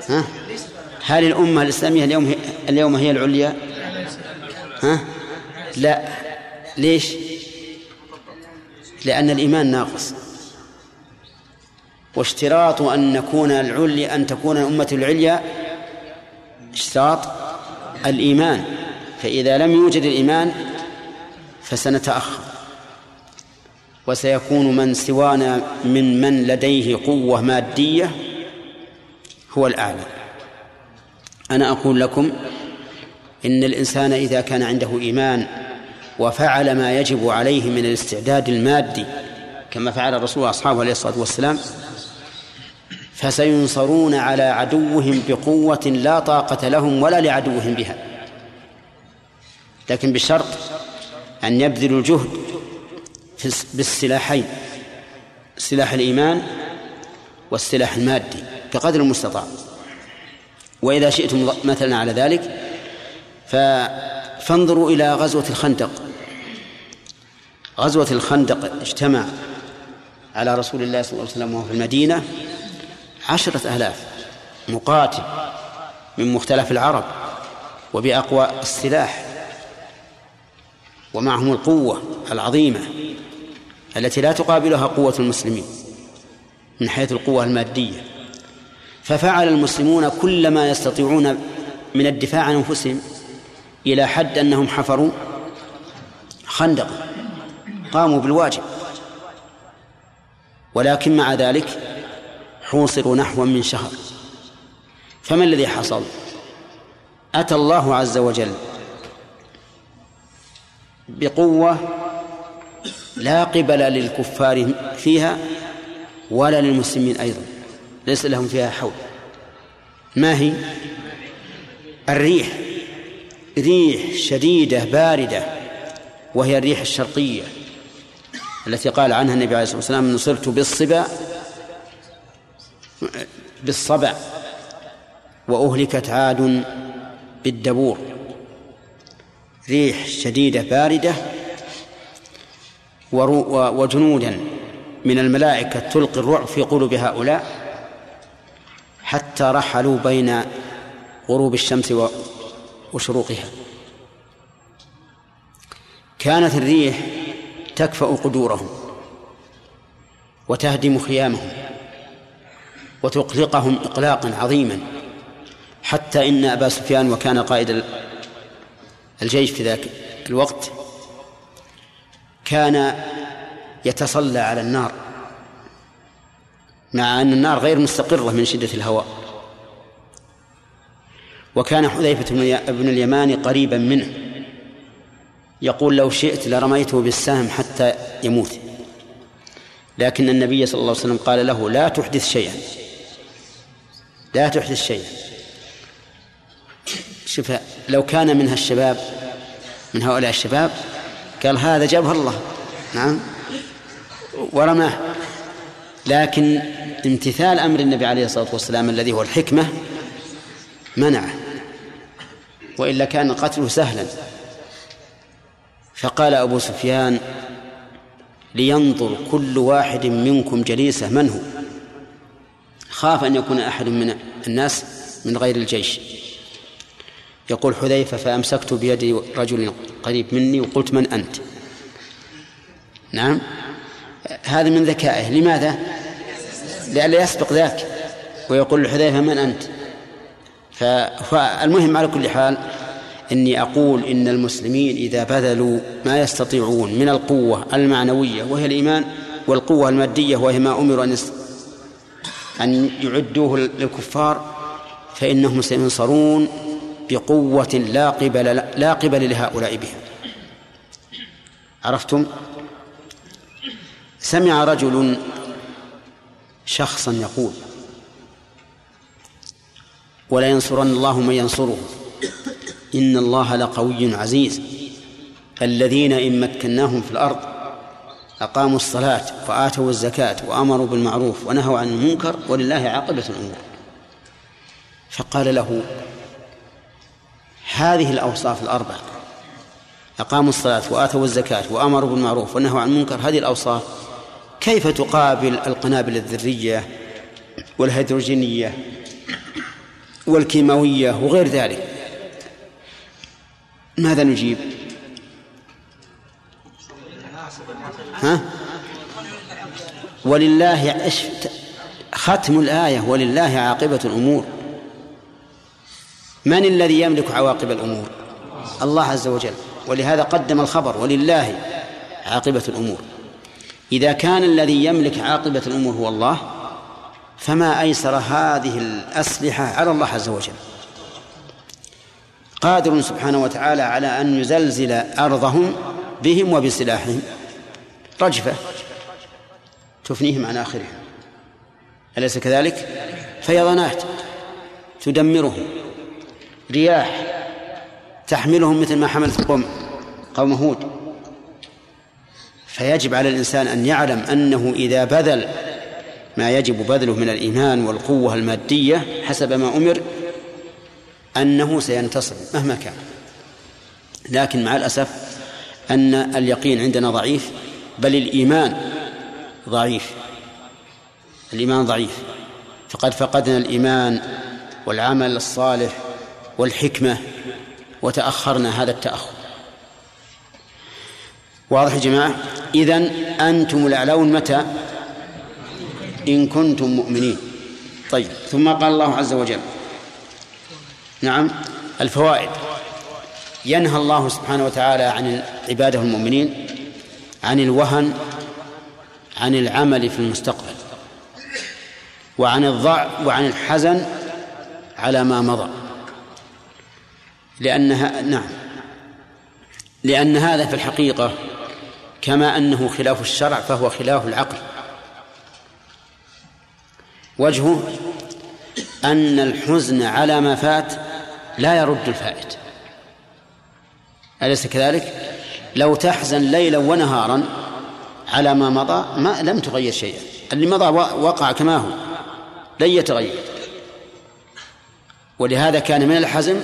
ها؟ هل الأمة الإسلامية اليوم هي اليوم هي العليا؟ ها؟ لا ليش؟ لأن الإيمان ناقص واشتراط أن نكون العليا أن تكون الأمة العليا اشتراط الإيمان فإذا لم يوجد الإيمان فسنتأخر وسيكون من سوانا من من لديه قوة مادية هو الأعلى أنا أقول لكم إن الإنسان إذا كان عنده إيمان وفعل ما يجب عليه من الاستعداد المادي كما فعل الرسول وأصحابه عليه الصلاة والسلام فسينصرون على عدوهم بقوة لا طاقة لهم ولا لعدوهم بها. لكن بشرط أن يبذلوا الجهد بالسلاحين سلاح الإيمان والسلاح المادي. بقدر المستطاع. وإذا شئتم مثلا على ذلك فانظروا إلى غزوة الخندق. غزوة الخندق اجتمع على رسول الله صلى الله عليه وسلم وهو في المدينة عشرة آلاف مقاتل من مختلف العرب وبأقوى السلاح ومعهم القوة العظيمة التي لا تقابلها قوة المسلمين من حيث القوة المادية. ففعل المسلمون كل ما يستطيعون من الدفاع عن أنفسهم إلى حد أنهم حفروا خندقا قاموا بالواجب. ولكن مع ذلك حوصروا نحو من شهر. فما الذي حصل؟ أتى الله عز وجل بقوة لا قبل للكفار فيها ولا للمسلمين أيضا. ليس لهم فيها حول. ما هي؟ الريح. ريح شديدة باردة وهي الريح الشرقية التي قال عنها النبي عليه الصلاة والسلام نصرت بالصبا بالصبع وأهلكت عاد بالدبور. ريح شديدة باردة وجنودا من الملائكة تلقي الرعب في قلوب هؤلاء. حتى رحلوا بين غروب الشمس وشروقها. كانت الريح تكفأ قدورهم وتهدم خيامهم وتقلقهم إقلاقا عظيما. حتى إن أبا سفيان وكان قائد الجيش في ذاك الوقت كان يتصلى على النار. مع أن النار غير مستقرة من شدة الهواء. وكان حذيفة بن اليمان قريبا منه. يقول لو شئت لرميته بالسهم حتى يموت. لكن النبي صلى الله عليه وسلم قال له لا تحدث شيئا. لا تحدث شيئا. شوف لو كان منها الشباب من هؤلاء الشباب قال هذا جابه الله. نعم. ورماه. لكن امتثال أمر النبي عليه الصلاة والسلام الذي هو الحكمة منعه وإلا كان قتله سهلا. فقال أبو سفيان لينظر كل واحد منكم جليسه من هو؟ خاف أن يكون أحد من الناس من غير الجيش. يقول حذيفة فأمسكت بيد رجل قريب مني وقلت من أنت؟ نعم. هذا من ذكائه. لماذا؟ لئلا يسبق ذاك. ويقول لحذيفة من أنت؟ فالمهم على كل حال إني أقول إن المسلمين إذا بذلوا ما يستطيعون من القوة المعنوية وهي الإيمان والقوة المادية وهي ما أمروا أن أن يعدوه للكفار فإنهم سينصرون بقوة لا قبل لا قبل لهؤلاء بها. عرفتم؟ سمع رجل شخصا يقول ولا ينصرن الله من ينصره. إن الله لقوي عزيز. الذين إن مكناهم في الأرض أقاموا الصلاة وآتوا الزكاة وأمروا بالمعروف ونهوا عن المنكر ولله عاقبة الأمور. فقال له هذه الأوصاف الأربعة أقاموا الصلاة وآتوا الزكاة وأمروا بالمعروف ونهوا عن المنكر. هذه الأوصاف كيف تقابل القنابل الذرية والهيدروجينية والكيماوية وغير ذلك؟ ماذا نجيب؟ ها؟ ولله ختم الآية ولله عاقبة الأمور. من الذي يملك عواقب الأمور؟ الله عز وجل. ولهذا قدم الخبر ولله عاقبة الأمور. إذا كان الذي يملك عاقبة الأمور هو الله فما أيسر هذه الأسلحة على الله عز وجل؟ قادر سبحانه وتعالى على أن يزلزل أرضهم بهم وبسلاحهم. رجفة. تفنيهم عن آخرهم أليس كذلك؟ فيضانات. تدمرهم. رياح. تحملهم مثل ما حملت قوم قوم هود. فيجب على الإنسان أن يعلم أنه إذا بذل ما يجب بذله من الإيمان والقوة المادية حسب ما أمر أنه سينتصر مهما كان. لكن مع الأسف أن اليقين عندنا ضعيف بل الإيمان ضعيف. الإيمان ضعيف. فقد فقدنا الإيمان والعمل الصالح والحكمة وتأخرنا هذا التأخر. واضح يا جماعة؟ إذن أنتم الأعلون متى؟ إن كنتم مؤمنين. طيب ثم قال الله عز وجل. نعم الفوائد. ينهى الله سبحانه وتعالى عن عباده المؤمنين عن الوهن عن العمل في المستقبل وعن الضع وعن الحزن على ما مضى. لأنها نعم. لأن هذا في الحقيقة كما أنه خلاف الشرع فهو خلاف العقل. وجهه أن الحزن على ما فات لا يرد الفائت. أليس كذلك؟ لو تحزن ليلا ونهارا على ما مضى ما لم تغير شيئا. اللي مضى وقع كما هو لن يتغير. ولهذا كان من الحزم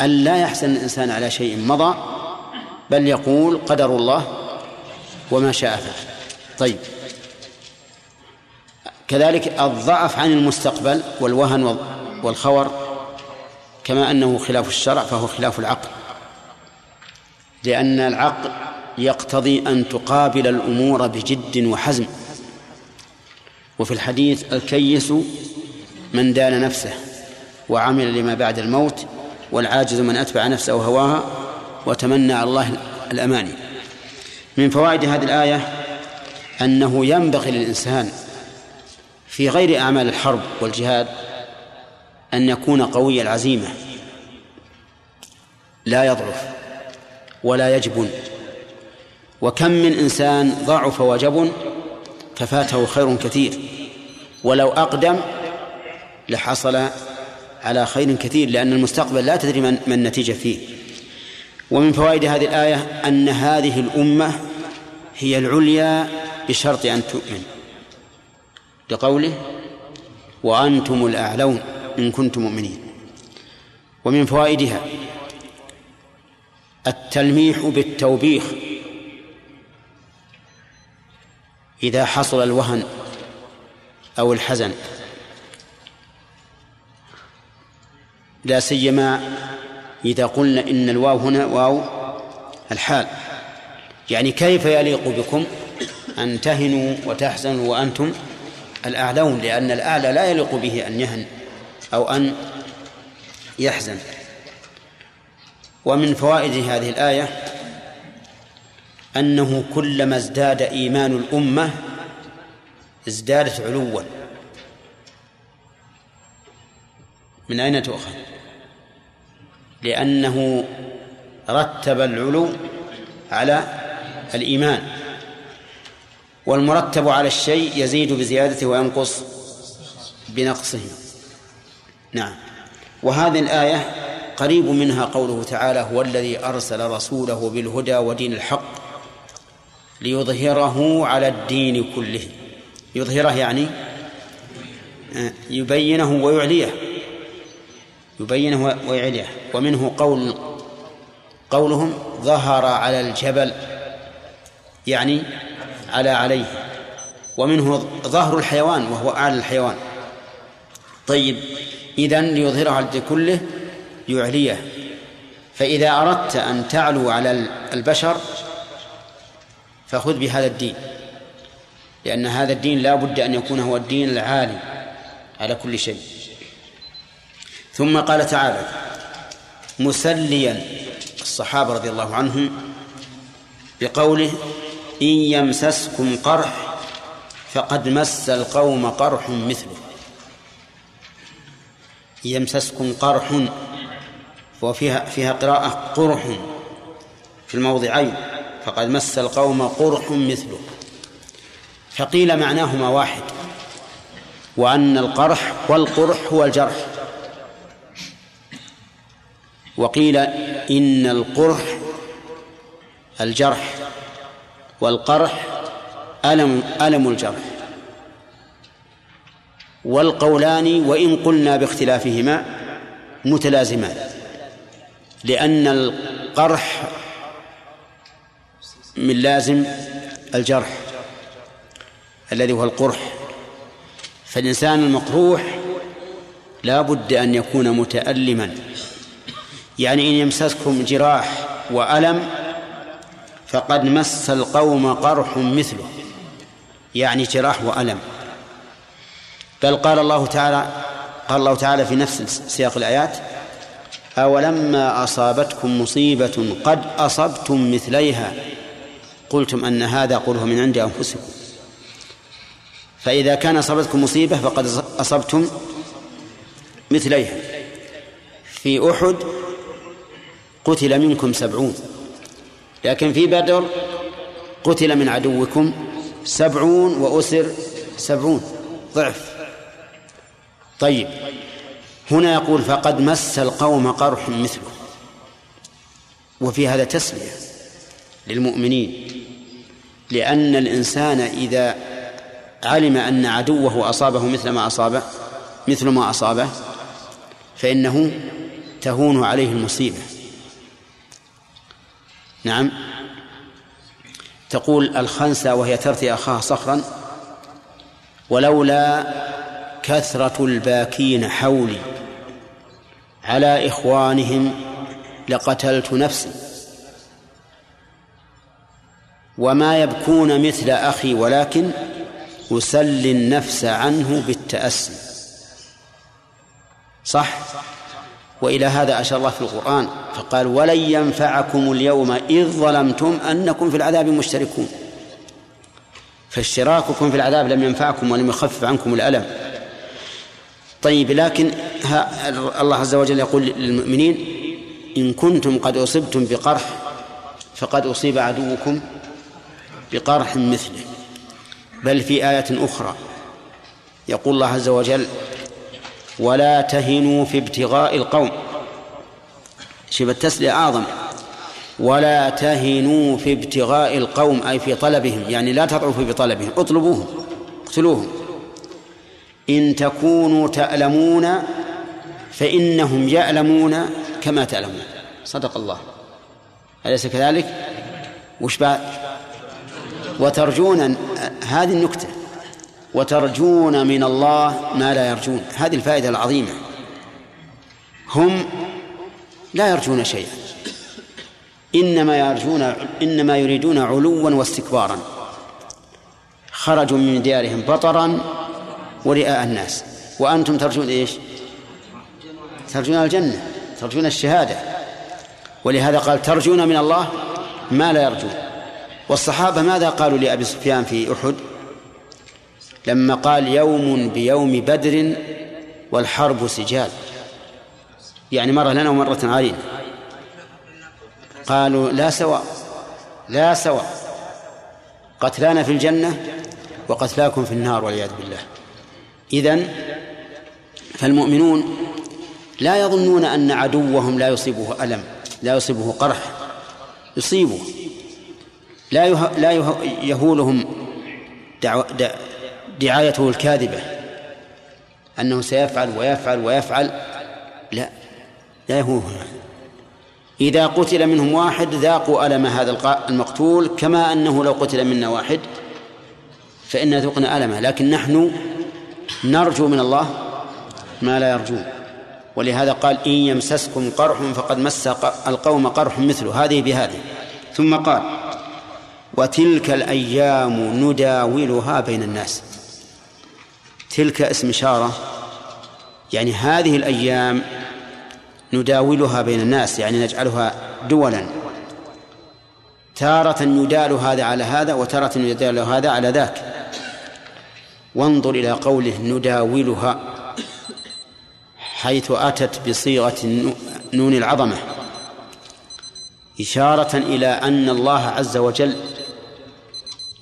أن لا يحزن الإنسان على شيء مضى بل يقول قدر الله وما شاء فعل. طيب. كذلك الضعف عن المستقبل والوهن والخور كما أنه خلاف الشرع فهو خلاف العقل. لأن العقل يقتضي أن تقابل الأمور بجد وحزم. وفي الحديث الكيس من دان نفسه وعمل لما بعد الموت والعاجز من أتبع نفسه هواها وتمنى على الله الأماني. من فوائد هذه الآية أنه ينبغي للإنسان في غير أعمال الحرب والجهاد أن يكون قوي العزيمة. لا يضعف ولا يجبن. وكم من إنسان ضعف وجبن ففاته خير كثير. ولو أقدم لحصل على خير كثير لأن المستقبل لا تدري من, النتيجة فيه. ومن فوائد هذه الآية أن هذه الأمة هي العليا بشرط أن تؤمن. لقوله وأنتم الأعلون إن كنتم مؤمنين. ومن فوائدها التلميح بالتوبيخ. إذا حصل الوهن أو الحزن. لا سيما إذا قلنا إن الواو هنا واو الحال. يعني كيف يليق بكم أن تهنوا وتحزنوا وأنتم الأعلون لأن الأعلى لا يليق به أن يهن أو أن يحزن. ومن فوائد هذه الآية أنه كلما ازداد إيمان الأمة ازدادت علوا. من أين تؤخذ؟ لأنه رتب العلو على الإيمان والمرتب على الشيء يزيد بزيادته وينقص بنقصه. نعم. وهذه الآية قريب منها قوله تعالى هو الذي أرسل رسوله بالهدى ودين الحق ليظهره على الدين كله. يظهره يعني يبينه ويعليه. يبينه ويعليه. ومنه قول قولهم ظهر على الجبل يعني على عليه. ومنه ظهر الحيوان وهو أعلى الحيوان. طيب إذن ليظهره على كله يعليه. فإذا أردت أن تعلو على البشر فخذ بهذا الدين. لأن هذا الدين لا بد أن يكون هو الدين العالي على كل شيء. ثم قال تعالى مسليا الصحابة رضي الله عنهم بقوله إن يمسسكم قرح فقد مس القوم قرح مثله. يمسسكم قرح وفيها فيها قراءة قرح في الموضعين فقد مس القوم قرح مثله. فقيل معناهما واحد وأن القرح والقرح هو الجرح وقيل إن القرح الجرح والقرح ألم ألم الجرح. والقولان وإن قلنا باختلافهما متلازمان لأن القرح من لازم الجرح الذي هو القرح. فالإنسان المقروح لا بد أن يكون متألما. يعني إن يمسسكم جراح وألم فقد مس القوم قرح مثله يعني جراح وألم. بل قال الله تعالى قال الله تعالى في نفس سياق الآيات أولما أصابتكم مصيبة قد أصبتم مثليها. قلتم أن هذا قوله من عند أنفسكم. فإذا كان أصابتكم مصيبة فقد أصبتم مثليها. في أحد قتل منكم سبعون. لكن في بدر قتل من عدوكم سبعون وأسر سبعون. ضعف. طيب. هنا يقول فقد مس القوم قرح مثله. وفي هذا تسمية للمؤمنين. لأن الإنسان إذا علم أن عدوه أصابه مثل ما أصابه مثل ما أصابه فإنه تهون عليه المصيبة. نعم. تقول الخنسة وهي ترثي أخاها صخرا ولولا كثرة الباكين حولي على إخوانهم لقتلت نفسي. وما يبكون مثل أخي ولكن أسلي النفس عنه بالتأسي. صح؟ وإلى هذا أشار الله في القرآن فقال ولن ينفعكم اليوم إذ ظلمتم أنكم في العذاب مشتركون. فاشتراككم في العذاب لم ينفعكم ولم يخفف عنكم الألم. طيب لكن الله عز وجل يقول للمؤمنين إن كنتم قد أصبتم بقرح فقد أصيب عدوكم بقرح مثله. بل في آية أخرى يقول الله عز وجل ولا تهنوا في ابتغاء القوم. شبه التسلية أعظم. ولا تهنوا في ابتغاء القوم أي في طلبهم يعني لا تضعفوا في طلبهم اطلبوهم اقتلوهم. إن تكونوا تألمون فإنهم يألمون كما تألمون. صدق الله. أليس كذلك؟ وش بعد؟ وترجون هذه النكتة. وترجون من الله ما لا يرجون. هذه الفائدة العظيمة. هم لا يرجون شيئا. إنما يرجون إنما يريدون علوا واستكبارا. خرجوا من ديارهم بطرا ورئاء الناس. وأنتم ترجون إيش؟ ترجون الجنة ترجون الشهادة. ولهذا قال ترجون من الله ما لا يرجون. والصحابة ماذا قالوا لأبي سفيان في أحد؟ لما قال يوم بيوم بدر والحرب سجال. يعني مرة لنا ومرة علينا قالوا لا سواء لا سواء. قتلانا في الجنة وقتلاكم في النار والعياذ بالله. إذن فالمؤمنون لا يظنون أن عدوهم لا يصيبه ألم لا يصيبه قرح يصيبه. لا لا يهولهم دعايته الكاذبة. أنه سيفعل ويفعل ويفعل. لا لا يهولهم إذا قتل منهم واحد ذاقوا ألم هذا المقتول كما أنه لو قتل منا واحد فإن ذقنا ألمه. لكن نحن نرجو من الله ما لا يرجون. ولهذا قال إن يمسسكم قرح فقد مس القوم قرح مثله. هذه بهذه. ثم قال وتلك الأيام نداولها بين الناس. تلك اسم إشارة. يعني هذه الأيام نداولها بين الناس يعني نجعلها دولا. تارة يدال هذا على هذا وتارة يدال هذا على ذاك. وانظر إلى قوله نداولها حيث أتت بصيغة نون العظمة. إشارة إلى أن الله عز وجل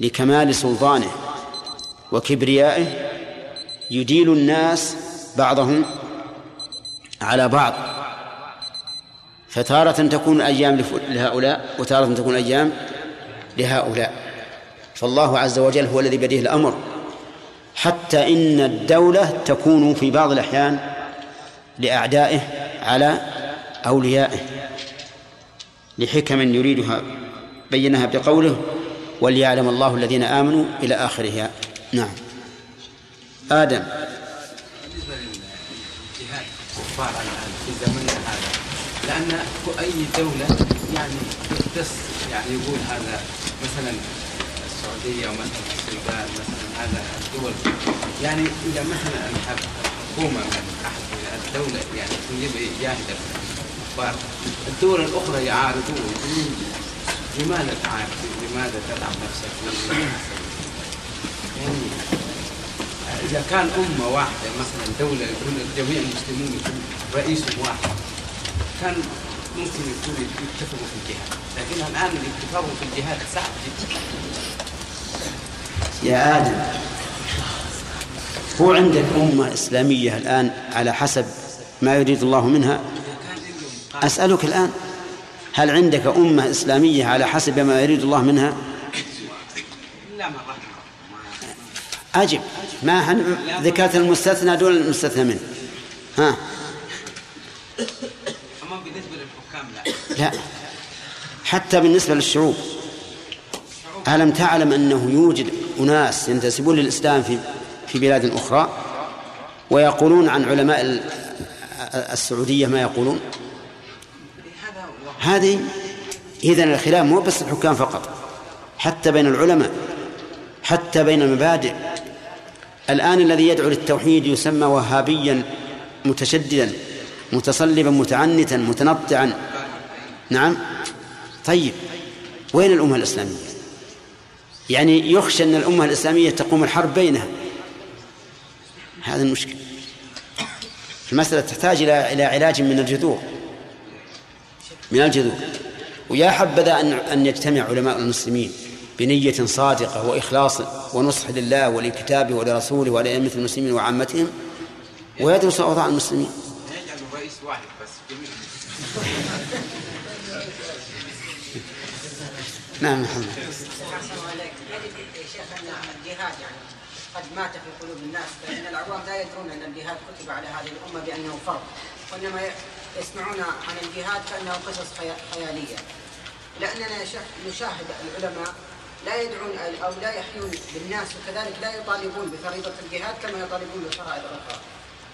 لكمال سلطانه وكبريائه يديل الناس بعضهم على بعض. فتارة تكون الأيام لهؤلاء وتارة تكون الأيام لهؤلاء. فالله عز وجل هو الذي بيده الأمر. حتى إن الدولة تكون في بعض الأحيان لأعدائه على أوليائه لحكم يريدها بينها بقوله وليعلم الله الذين آمنوا إلى آخرها. نعم. آدم بالنسبة للجهاد الكفار الآن في هذا لأن أي دولة يعني يختص يعني يقول هذا مثلا السعودية ومثلا السودان مثلا هذا الدول يعني إذا مثلا الحكومة من أحد الدولة يعني تجيب يجاهد الكفار الدول الأخرى يعارضون لماذا تعارض؟ لماذا تتعب نفسك؟ يعني إذا كان أمة واحدة مثلا دولة يكون جميع المسلمون يكون رئيسهم واحد كان ممكن يكون يتفقوا في الجهاد. لكن الآن الاتفاق في الجهاد صعب جدا. يا آدم هو عندك أمة إسلامية الآن على حسب ما يريد الله منها؟ أسألك الآن هل عندك أمة إسلامية على حسب ما يريد الله منها؟ أجب ما ذكرت المستثنى دون المستثنى منه. ها. أما بالنسبة للحكام لا. لا. حتى بالنسبة للشعوب. ألم تعلم أنه يوجد أناس ينتسبون للإسلام في في بلاد أخرى ويقولون عن علماء ال- السعودية ما يقولون؟ هذه إذن الخلاف مو بس الحكام فقط حتى بين العلماء. حتى بين المبادئ الآن الذي يدعو للتوحيد يسمى وهابيا متشددا متصلبا متعنتا متنطعا. نعم؟ طيب. وين الأمة الإسلامية؟ يعني يخشى أن الأمة الإسلامية تقوم الحرب بينها. هذا المشكلة. المسألة تحتاج إلى إلى علاج من الجذور. من الجذور. ويا حبذا أن أن يجتمع علماء المسلمين. بنية صادقة وإخلاص ونصح لله ولكتابه ولرسوله ولأئمة المسلمين وعامتهم. ويدرسوا أوضاع المسلمين. الرئيس واحد بس جميع نعم محمد. الجهاد يعني قد مات في قلوب الناس فإن العوام لا يدرون أن الجهاد كتب على هذه الأمة بأنه فرض وإنما يسمعون عن الجهاد كأنه قصص خيا- خيالية لأننا يا شيخ نشاهد العلماء لا يدعون أو لا يحيون بالناس وكذلك لا يطالبون بفريضة الجهاد كما يطالبون بفرائض الأخرى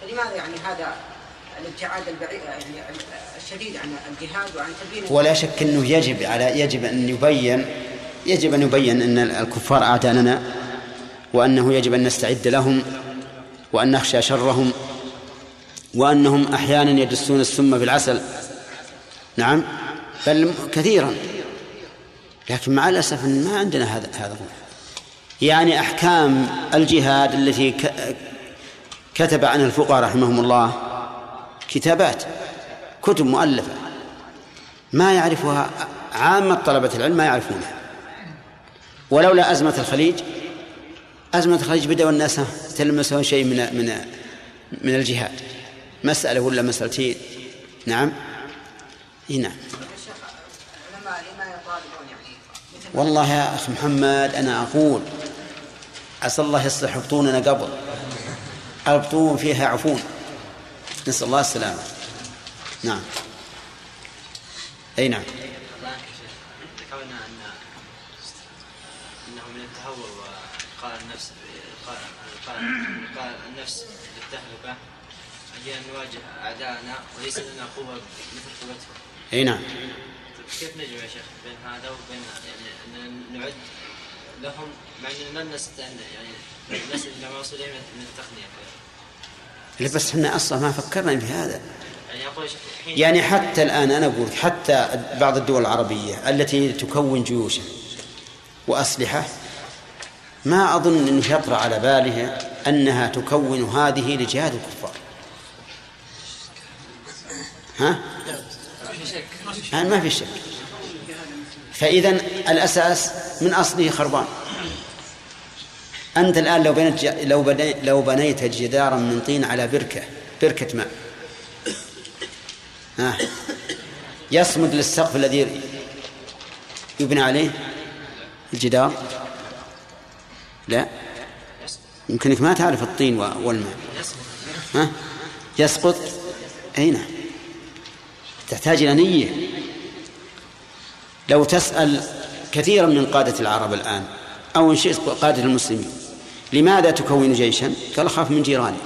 فلماذا يعني هذا الابتعاد البعيد يعني الشديد عن الجهاد وعن تبيين ولا شك أنه يجب على يجب أن يبين يجب أن يبين أن الكفار أعداءنا وأنه يجب أن نستعد لهم وأن نخشى شرهم وأنهم أحيانا يدسون السم في العسل. نعم؟ بل كثيرا. لكن مع الأسف ما عندنا هذا هذا يعني أحكام الجهاد التي كتب عنها الفقهاء رحمهم الله كتابات كتب مؤلفة ما يعرفها عامة طلبة العلم ما يعرفونها. ولولا أزمة الخليج أزمة الخليج بدأوا الناس تلمسون شيء من من من الجهاد. مسألة ولا مسألتين؟ نعم. نعم العلماء لما يطالبون يعني مثل والله يا أخ محمد أنا أقول عسى الله يصلح بطوننا قبل. البطون فيها عفون. نسأل الله السلامة. نعم. أي نعم. ذكرنا أن أنه من التهور وقال النفس قال النفس بالتهلكة أجل أن نواجه أعداءنا وليس لنا قوة مثل قوتهم أي نعم. كيف نجمع يا شيخ بين هذا وبين يعني نعد لهم مع أننا لن نستطيع يعني نصل إلى ما وصل من التقنية. لا بس إحنا أصلا ما فكرنا في هذا. يعني يعني حتى الآن أنا أقول حتى بعض الدول العربية التي تكون جيوشا وأسلحة ما أظن انه يطرا على باله أنها تكون هذه لجهاد الكفار. ها؟ آه ما في شك. فإذا الأساس من أصله خربان. أنت الآن لو بنيت لو بنيت لو بنيت جدارا من طين على بركة بركة ماء. ها. يصمد للسقف الذي يبنى عليه الجدار؟ لا. يمكنك ما تعرف الطين والماء. ها. يسقط. أي نعم تحتاج إلى نية. لو تسأل كثيرا من قادة العرب الآن أو إن شئت قادة المسلمين لماذا تكون جيشا؟ قال أخاف من جيراني.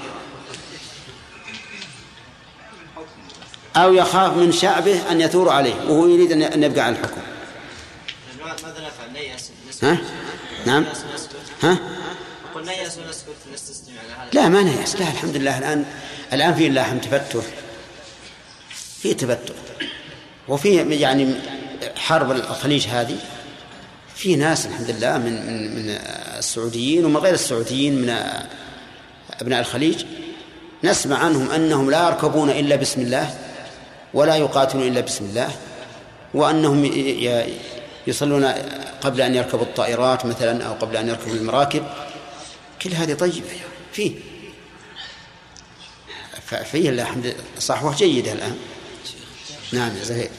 أو يخاف من شعبه أن يثور عليه وهو يريد أن يبقى على الحكم. ماذا نفعل نيأس ها؟ نعم ها؟ لا ما نيأس لا الحمد لله. الآن الآن في اللحم تفتح. في تفتح وفي يعني حرب الخليج هذه. في ناس الحمد لله من من من السعوديين ومن غير السعوديين من أبناء الخليج. نسمع عنهم أنهم لا يركبون إلا بسم الله ولا يقاتلون إلا بسم الله وأنهم يصلون قبل أن يركبوا الطائرات مثلا أو قبل أن يركبوا المراكب. كل هذه طيبة. فيه. ففيه الحمد صحوة جيدة الآن. نعم يا زهير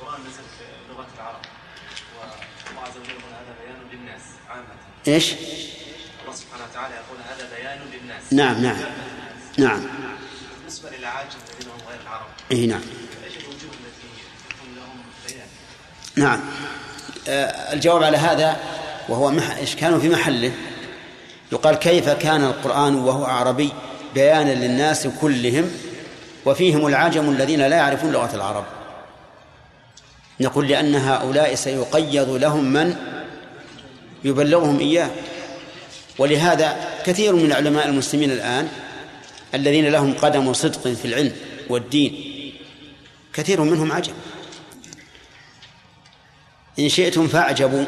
القرآن نزل في لغة العرب والله عز وجل يقول هذا بيان للناس عامة. إيش؟ الله سبحانه وتعالى يقول هذا بيان للناس. نعم نعم نعم. بالنسبة للعاجم الذين هم غير العرب. اي نعم. إيش الوجوه التي تكون لهم بيان؟ نعم. آه الجواب على هذا وهو مح... إشكال في محله؟ يقال كيف كان القرآن وهو أعربي بيانا للناس كلهم وفيهم العجم الذين لا يعرفون لغة العرب. نقول لأن هؤلاء سيقيض لهم من يبلغهم إياه. ولهذا كثير من علماء المسلمين الآن الذين لهم قدم صدق في العلم والدين كثير منهم عجب إن شئتم فاعجبوا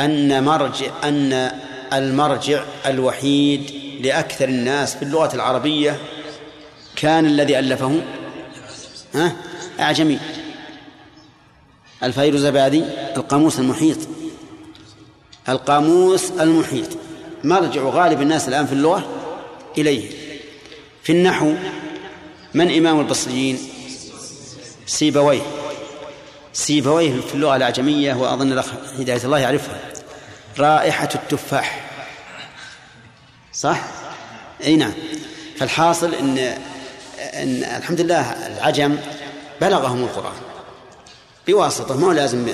أن مرجع أن المرجع الوحيد لأكثر الناس في اللغة العربية كان الذي ألفه؟ ها؟ أعجمي الفيروزبادي القاموس المحيط. القاموس المحيط. مرجع غالب الناس الآن في اللغة؟ إليه. في النحو من إمام البصريين؟ سيبويه. سيبويه في اللغة الأعجمية وأظن الأخ هداية الله يعرفها. رائحة التفاح. صح؟ أي نعم. فالحاصل إن إن الحمد لله العجم بلغهم القرآن. بواسطة ما هو لازم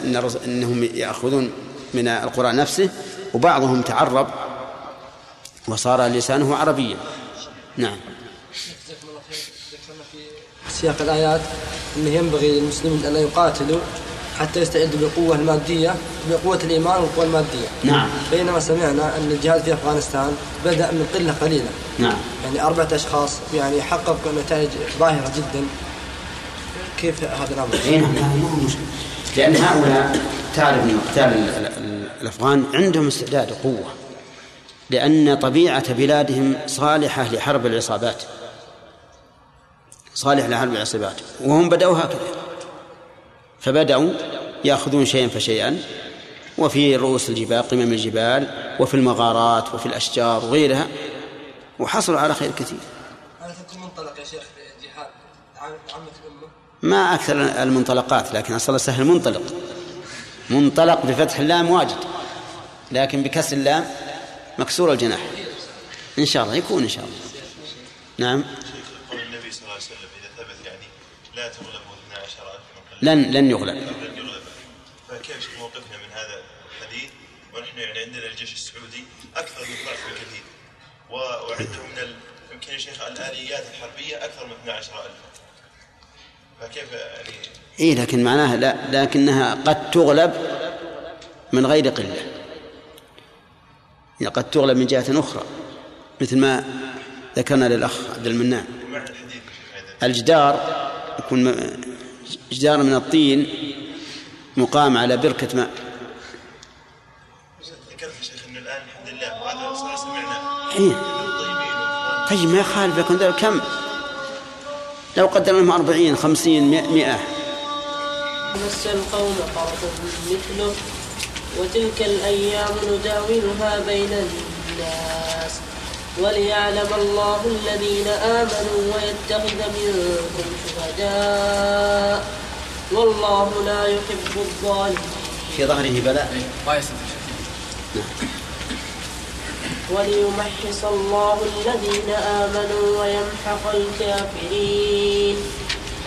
أنهم يأخذون من القرآن نفسه وبعضهم تعرب وصار لسانه عربيا. نعم. سياق الآيات أنه ينبغي للمسلمين أن يقاتلوا حتى يستعدوا بالقوة المادية بقوة الإيمان والقوة المادية. نعم. بينما سمعنا أن الجهاد في أفغانستان بدأ من قلة قليلة. نعم. يعني أربعة أشخاص يعني حققوا نتائج ظاهرة جدا. كيف هذا الأمر؟ اي نعم ما هو مشكلة. لأن هؤلاء تعرف أن قتال الأفغان عندهم استعداد وقوة. لأن طبيعة بلادهم صالحة لحرب العصابات. صالح لحرب العصابات. وهم بدأوا هكذا. فبدأوا يأخذون شيئا فشيئا. وفي رؤوس الجبال قمم الجبال وفي المغارات وفي الأشجار وغيرها. وحصلوا على خير كثير. هل تكون منطلق يا شيخ جهاد عامة الأمة؟ ما أكثر المنطلقات لكن أصلا سهل منطلق منطلق بفتح اللام واجد لكن بكسر اللام مكسور الجناح. إن شاء الله يكون إن شاء الله. نعم قول النبي صلى الله عليه وسلم اذا ثبت يعني لا تغلبوا 12000 لن لن يغلب. فكيف موقفنا من هذا الحديث ونحن يعني عندنا الجيش السعودي أكثر من ضعف بكثير و- وعندهم من. يمكن يا شيخ الآليات الحربية أكثر من 12000 فكيف يعني؟ إيه لكن معناها لا لكنها قد تغلب من غير قلة. يعني قد تغلب من جهة أخرى مثل ما ذكرنا للأخ عبد المنان. الجدار يكون جدار من الطين مقام على بركة ماء ذكرت الان الحمد لله وهذا سمعنا. طيب ما يخالف يكون ذلك كم لو قدرنا لهم أربعين خمسين مئة. مس القوم قرض مثله وتلك الأيام نداولها بين الناس وليعلم الله الذين آمنوا ويتخذ منكم شهداء. والله لا يحب الظالمين. في ظهره بلاء. وليمحص الله الذين آمنوا ويمحق الكافرين.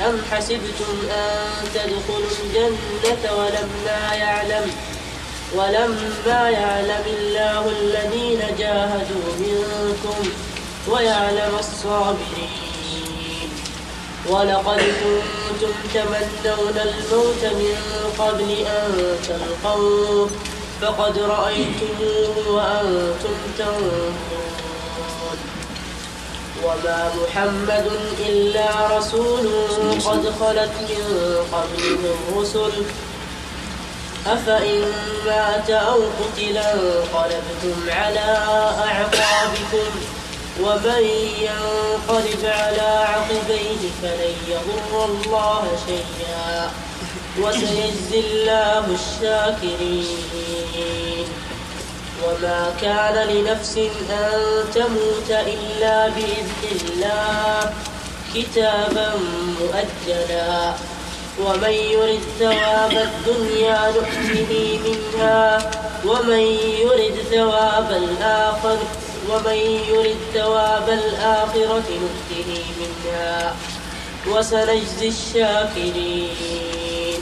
أم حسبتم أن تدخلوا الجنة ولما يعلم؟ ولما يعلم الله الذين جاهدوا منكم ويعلم الصابرين؟ ولقد كنتم تمنون الموت من قبل أن تلقوه فقد رأيتموه وأنتم تنظرون. وما محمد إلا رسول قد خلت من قبله الرسل أفإن مات أو قتل انقلبتم على أعقابكم ومن ينقلب على عقبيه فلن يضر الله شيئا وسيجزي الله الشاكرين. وما كان لنفس أن تموت إلا بإذن الله كتابا مؤجلا. ومن يرد ثواب الدنيا نؤته منها ومن يرد ثواب الآخر ومن يرد ثواب الآخرة نؤته منها. وسنجزي الشاكرين.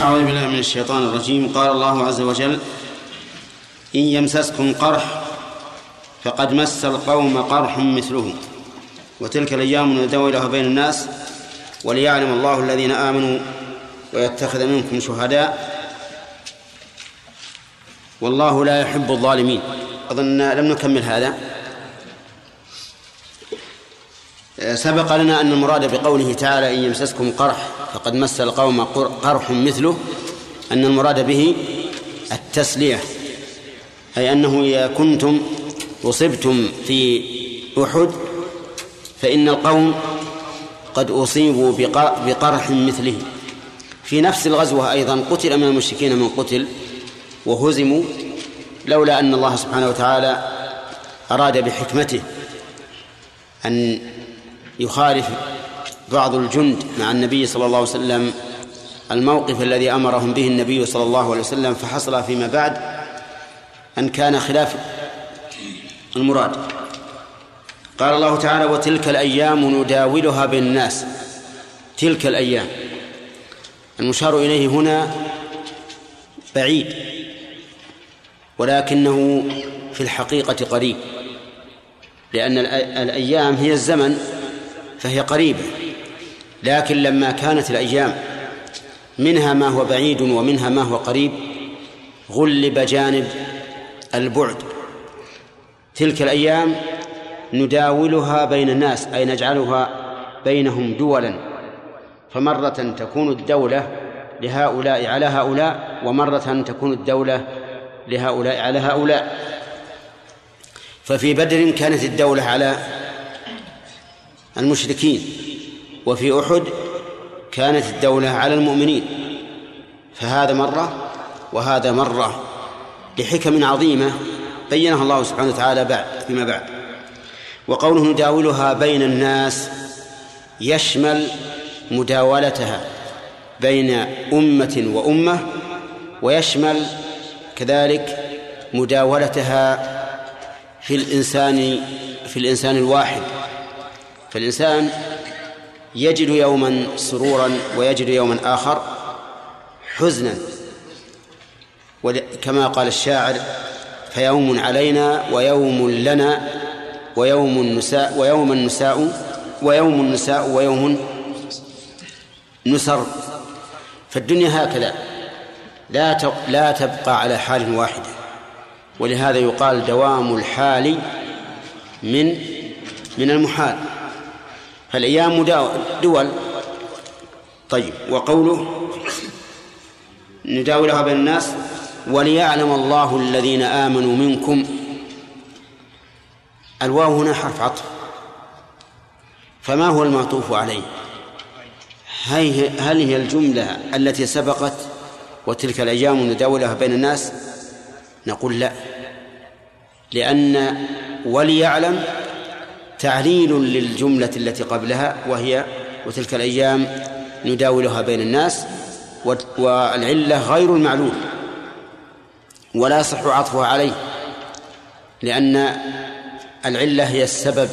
أعوذ بالله من الشيطان الرجيم. قال الله عز وجل إن يمسسكم قرح فقد مس القوم قرح مثله. وتلك الأيام نداولها بين الناس وليعلم الله الذين آمنوا ويتخذ منكم شهداء والله لا يحب الظالمين. أظن لم نكمل هذا. سبق لنا أن المراد بقوله تعالى إن يمسسكم قرح فقد مس القوم قرح مثله أن المراد به التسلية أي أنه إذا كنتم أصبتم في أحد فإن القوم قد أصيبوا بقرح مثله. في نفس الغزوة أيضا قتل من المشركين من قتل وهزموا لولا أن الله سبحانه وتعالى أراد بحكمته أن يخالف بعض الجند مع النبي صلى الله عليه وسلم. الموقف الذي أمرهم به النبي صلى الله عليه وسلم فحصل فيما بعد أن كان خلاف المراد. قال الله تعالى وتلك الأيام نداولها بين الناس تلك الأيام. المشار إليه هنا بعيد ولكنه في الحقيقة قريب لأن الأيام هي الزمن فهي قريبة لكن لما كانت الأيام منها ما هو بعيد ومنها ما هو قريب غلب جانب البعد. تلك الأيام نداولها بين الناس أي نجعلها بينهم دولا. فمرة تكون الدولة لهؤلاء على هؤلاء ومرة تكون الدولة لهؤلاء على هؤلاء. ففي بدر كانت الدولة على المشركين وفي أحد كانت الدولة على المؤمنين. فهذا مرة وهذا مرة لحكم عظيمة بينها الله سبحانه وتعالى بعد فيما بعد. وقوله نداولها بين الناس يشمل مداولتها بين أمة وأمة ويشمل كذلك مداولتها في الإنسان في الإنسان الواحد. فالإنسان يجد يوما سرورا ويجد يوما آخر حزنا. كما قال الشاعر فيوم علينا ويوم لنا ويوم النساء ويوم النساء ويوم النساء ويوم نسر فالدنيا هكذا. لا لا تبقى على حال واحدة. ولهذا يقال دوام الحال من من المحال. فالأيام دول. طيب وقوله نداولها بين الناس وليعلم الله الذين آمنوا منكم الواو هنا حرف عطف. فما هو المعطوف عليه؟ هل هي الجملة التي سبقت وتلك الأيام نداولها بين الناس؟ نقول لا. لأن وليعلم تعليل للجملة التي قبلها وهي وتلك الأيام نداولها بين الناس والعلة غير المعلول. ولا يصح عطفها عليه. لأن العلة هي السبب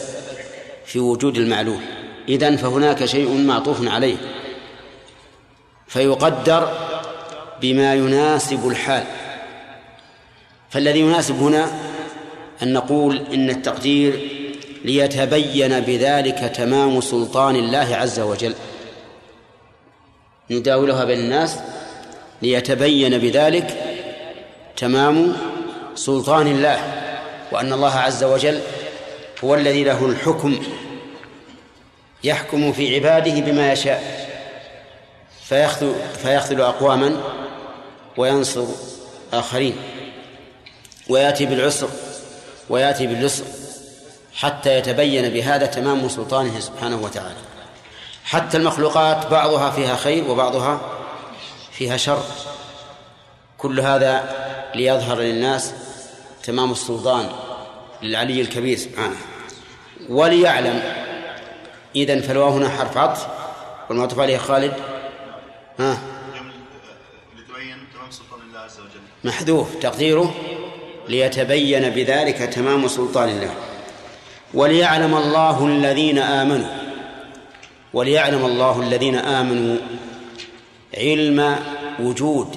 في وجود المعلول إذن فهناك شيء معطوف عليه. فيقدر بما يناسب الحال. فالذي يناسب هنا أن نقول إن التقدير ليتبين بذلك تمام سلطان الله عز وجل. نداولها بين الناس ليتبين بذلك تمام سلطان الله. وأن الله عز وجل هو الذي له الحكم يحكم في عباده بما يشاء فيخذل, فيخذل أقواما وينصر آخرين ويأتي بالعسر ويأتي باليسر حتى يتبين بهذا تمام سلطانه سبحانه وتعالى. حتى المخلوقات بعضها فيها خير وبعضها فيها شر. كل هذا ليظهر للناس تمام السلطان للعلي الكبير سبحانه. وليعلم. إذن فالواو هنا حرف عطف. والمعطوف عليه خالد. ها؟ لتبين تمام سلطان الله عز وجل. محذوف. تقديره. ليتبين بذلك تمام سلطان الله. وليعلم الله الذين آمنوا. وليعلم الله الذين آمنوا علم وجود.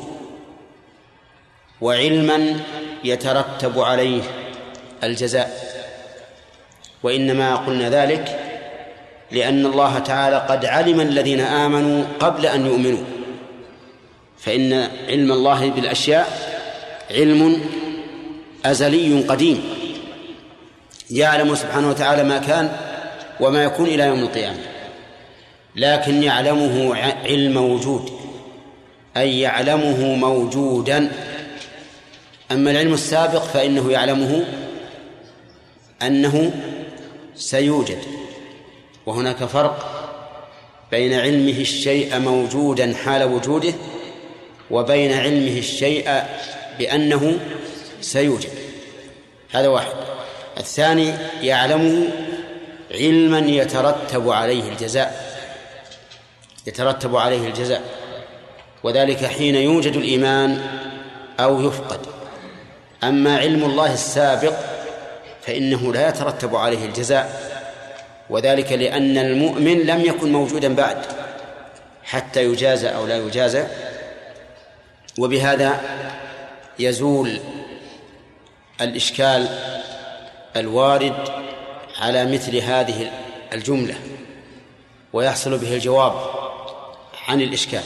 وعلما يترتب عليه الجزاء. وإنما قلنا ذلك لأن الله تعالى قد علم الذين آمنوا قبل أن يؤمنوا. فإن علم الله بالأشياء علم أزلي قديم. يعلم سبحانه وتعالى ما كان وما يكون إلى يوم القيامة. لكن يعلمه علم وجود. أي يعلمه موجودا. أما العلم السابق فإنه يعلمه أنه سيوجد وهناك فرق بين علمه الشيء موجودا حال وجوده وبين علمه الشيء بأنه سيوجد. هذا واحد. الثاني يعلمه علما يترتب عليه الجزاء يترتب عليه الجزاء وذلك حين يوجد الإيمان أو يفقد. أما علم الله السابق فإنه لا يترتب عليه الجزاء وذلك لأن المؤمن لم يكن موجودا بعد حتى يجازى أو لا يجازى وبهذا يزول الإشكال الوارد على مثل هذه الجملة ويحصل به الجواب عن الإشكال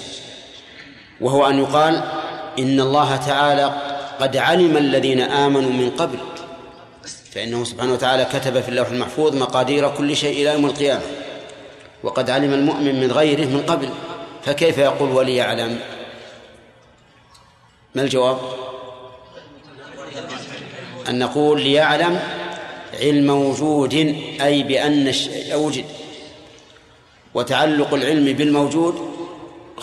وهو أن يقال إن الله تعالى قد علم الذين آمنوا من قبل. فإنه سبحانه وتعالى كتب في اللوح المحفوظ مقادير كل شيء إلى يوم القيامة. وقد علم المؤمن من غيره من قبل. فكيف يقول ولي يعلم؟ ما الجواب؟ أن نقول ليعلم علم وجود أي بأن الشيء وجد. وتعلق العلم بالموجود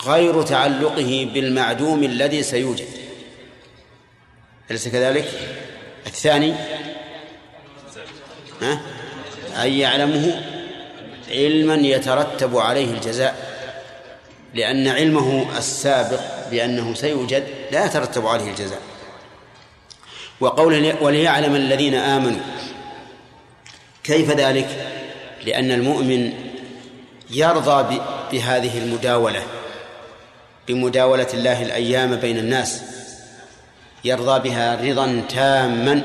غير تعلقه بالمعدوم الذي سيوجد. أليس كذلك؟ الثاني ها؟ أن يعلمه علما يترتب عليه الجزاء لأن علمه السابق بأنه سيوجد لا يترتب عليه الجزاء وقوله وليعلم الذين آمنوا كيف ذلك؟ لأن المؤمن يرضى بهذه المداولة بمداولة الله الأيام بين الناس يرضى بها رضا تاما.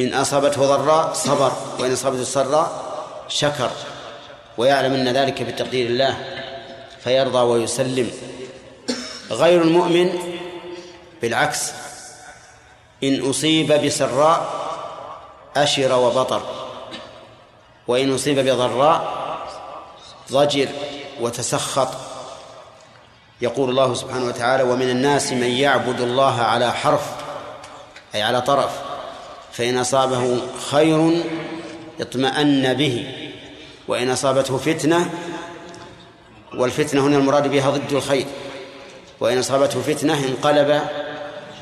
إن أصابته ضراء صبر. وإن أصابته سراء شكر. ويعلم أن ذلك بتقدير الله فيرضى ويسلم. غير المؤمن بالعكس إن أصيب بسراء أشر وبطر. وإن أصيب بضراء ضجر وتسخط. يقول الله سبحانه وتعالى ومن الناس من يعبد الله على حرف أي على طرف فإن أصابه خير اطمأن به وإن أصابته فتنة والفتنة هنا المراد بها ضد الخير وإن أصابته فتنة انقلب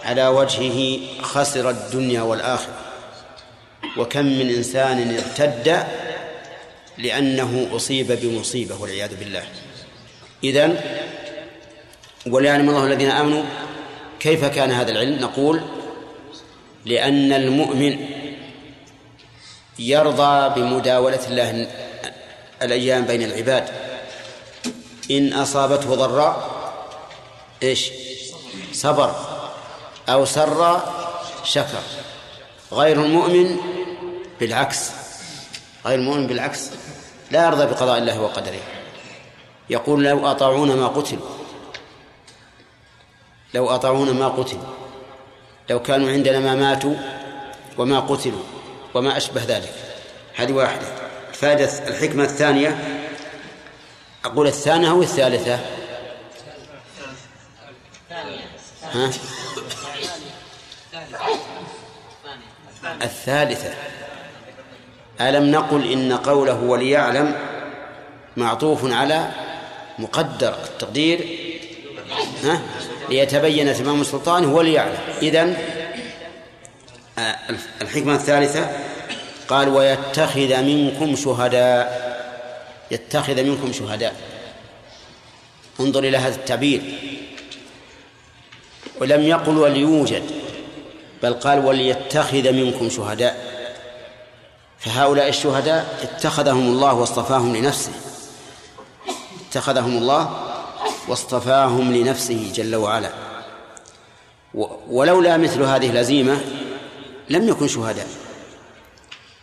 على وجهه خسر الدنيا والآخرة. وكم من إنسان ارتد لأنه أصيب بمصيبة والعياذ بالله. إذن وليعلم الله الذين آمنوا كيف كان هذا العلم؟ نقول لأن المؤمن يرضى بمداولة الله الأيام بين العباد. إن أصابته ضراء إيش؟ صبر. أو سر شكر. غير المؤمن بالعكس. غير المؤمن بالعكس لا يرضى بقضاء الله وقدره. يقول لو أطاعونا ما قتلوا. لو أطاعونا ما قتلوا لو كانوا عندنا ما ماتوا وما قتلوا وما أشبه ذلك. هذه واحدة. فائدة الحكمة الثانية أقول الثانية أو الثالثة؟ ها؟ الثالثة. ألم نقل إن قوله وليعلم معطوف على مقدر التقدير؟ ها؟ ليتبين تمام سلطانه وليعلم إذن آه، الحكمة الثالثة قال ويتخذ منكم شهداء. يتخذ منكم شهداء. انظر إلى هذا التعبير. ولم يقل وليوجد بل قال وليتخذ منكم شهداء. فهؤلاء الشهداء اتخذهم الله واصطفاهم لنفسه. اتخذهم الله واصطفاهم لنفسه جل وعلا. ولولا مثل هذه الهزيمة لم يكن شهداء.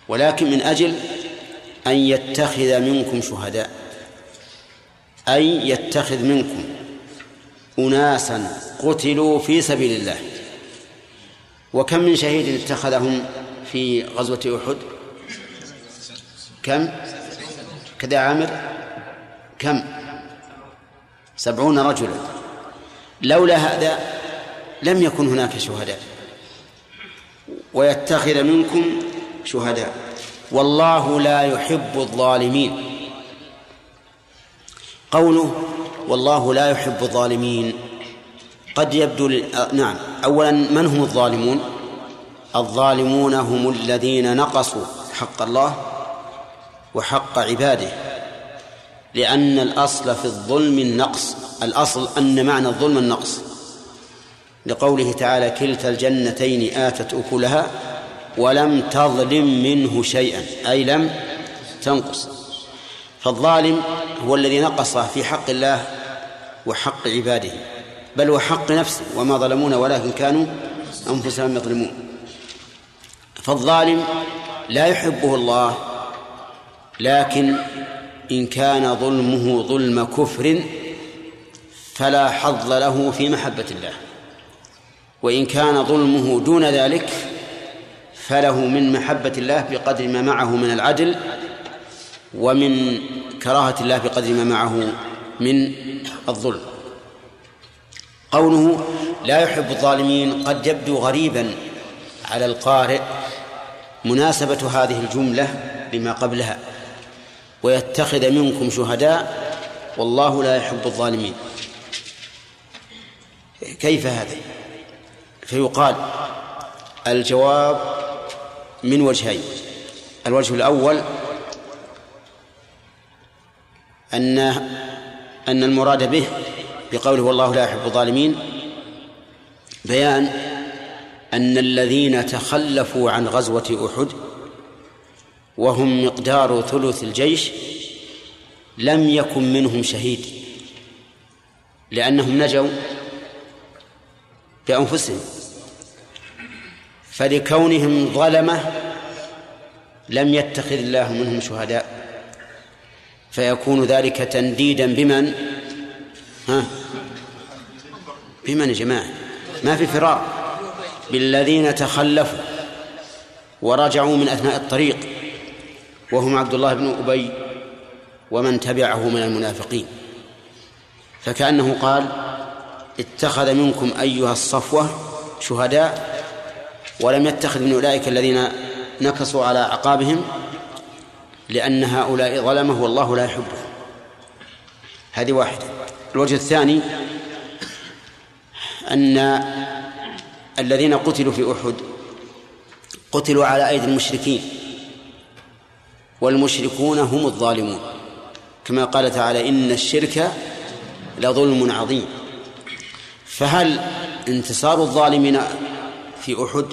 ولكن من أجل أن يتخذ منكم شهداء أي يتخذ منكم أناسا قتلوا في سبيل الله. وكم من شهيد اتخذهم في غزوة أحد؟ كم؟ كذا عامر؟ كم؟ سبعون رجلا. لولا هذا لم يكن هناك شهداء. ويتخذ منكم شهداء. والله لا يحب الظالمين. قوله والله لا يحب الظالمين. قد يبدو نعم. أولا من هم الظالمون؟ الظالمون هم الذين نقصوا حق الله وحق عباده. لأن الأصل في الظلم النقص. الأصل أن معنى الظلم النقص. لقوله تعالى كلتا الجنتين آتت أكلها ولم تظلم منه شيئا أي لم تنقص. فالظالم هو الذي نقص في حق الله وحق عباده بل وحق نفسه وما ظلمون ولكن كانوا أنفسهم يظلمون. فالظالم لا يحبه الله لكن إن كان ظلمه ظلم كفر فلا حظ له في محبة الله. وإن كان ظلمه دون ذلك فله من محبة الله بقدر ما معه من العدل ومن كراهة الله بقدر ما معه من الظلم. قوله لا يحب الظالمين قد يبدو غريبا على القارئ. مناسبة هذه الجملة لما قبلها. ويتخذ منكم شهداء والله لا يحب الظالمين. كيف هذا؟ فيقال الجواب من وجهين. الوجه الأول أن أن المراد به بقوله والله لا يحب الظالمين بيان أن الذين تخلفوا عن غزوة أحد وهم مقدار ثلث الجيش لم يكن منهم شهيد لأنهم نجوا بأنفسهم فلكونهم ظلمة لم يتخذ الله منهم شهداء فيكون ذلك تنديدا بمن؟ ها؟ بمن يا جماعة؟ ما في فرار بالذين تخلفوا ورجعوا من أثناء الطريق. وهم عبد الله بن أبي ومن تبعه من المنافقين. فكأنه قال اتخذ منكم أيها الصفوة شهداء ولم يتخذ من أولئك الذين نكصوا على أعقابهم لأن هؤلاء ظلمه والله لا يحبه. هذه واحدة. الوجه الثاني أن الذين قتلوا في أحد قتلوا على أيدي المشركين. والمشركون هم الظالمون. كما قال تعالى إن الشرك لظلم عظيم. فهل انتصار الظالمين في أحد؟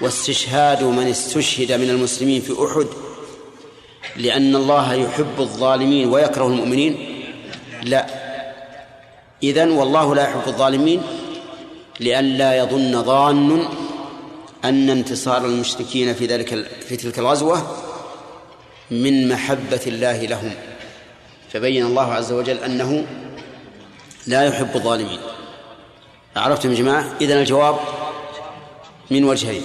واستشهاد من استشهد من المسلمين في أحد؟ لأن الله يحب الظالمين ويكره المؤمنين؟ لا. إذن والله لا يحب الظالمين لئلا يظن ظان أن انتصار المشركين في ذلك في تلك الغزوة من محبة الله لهم. فبين الله عز وجل أنه لا يحب الظالمين. عرفتم يا جماعة؟ إذن الجواب من وجهين.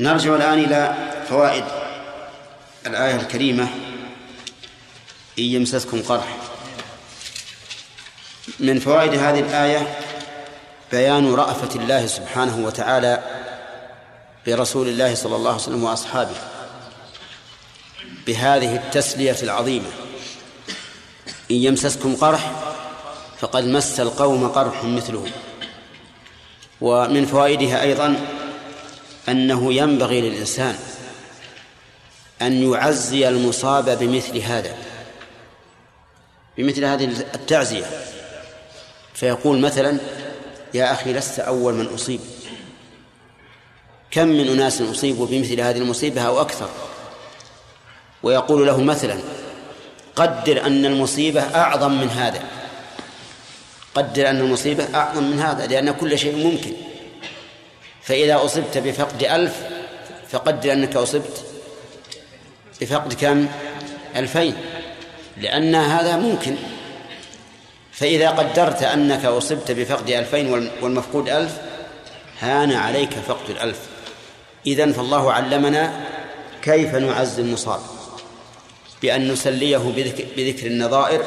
نرجع الآن إلى فوائد الآية الكريمة. إن يمسسكم قرح. من فوائد هذه الآية بيان رأفة الله سبحانه وتعالى برسول الله صلى الله عليه وسلم وأصحابه بهذه التسلية العظيمة. إن يمسسكم قرح فقد مس القوم قرح مثله. ومن فوائدها أيضا أنه ينبغي للإنسان أن يعزي المصاب بمثل هذا بمثل هذه التعزية. فيقول مثلا يا أخي لست أول من أصيب. كم من أناس أصيبوا بمثل هذه المصيبة أو أكثر؟ ويقول له مثلا قدر أن المصيبة أعظم من هذا. قدر أن المصيبة أعظم من هذا لأن كل شيء ممكن. فإذا أصبت بفقد ألف فقدر أنك أصبت بفقد كم؟ ألفين. لأن هذا ممكن. فإذا قدرت أنك أصبت بفقد ألفين والمفقود ألف هان عليك فقد الألف. إذن فالله علمنا كيف نعز المصاب بأن نسليه بذكر, بذكر النظائر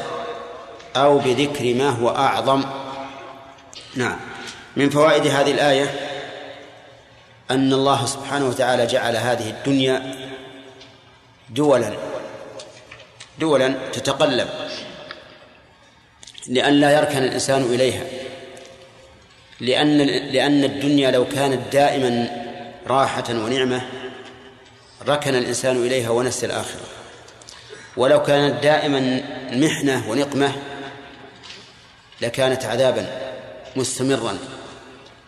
أو بذكر ما هو أعظم. نعم. من فوائد هذه الآية أن الله سبحانه وتعالى جعل هذه الدنيا دولا دولا تتقلب لئلا يركن الإنسان إليها. لأن لأن الدنيا لو كانت دائما راحة ونعمة ركن الإنسان إليها ونسي الآخرة. ولو كانت دائما محنة ونقمة لكانت عذابا مستمرا.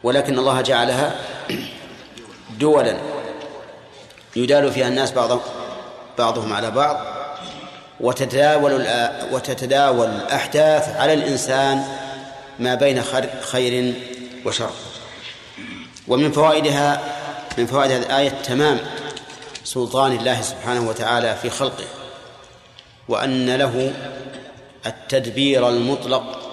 ولكن الله جعلها دولا يدال فيها الناس بعضهم بعضهم على بعض. وتتداول وتتداول الأحداث على الإنسان ما بين خير وشر. ومن فوائدها من فوائد هذه الآية تمام سلطان الله سبحانه وتعالى في خلقه وأن له التدبير المطلق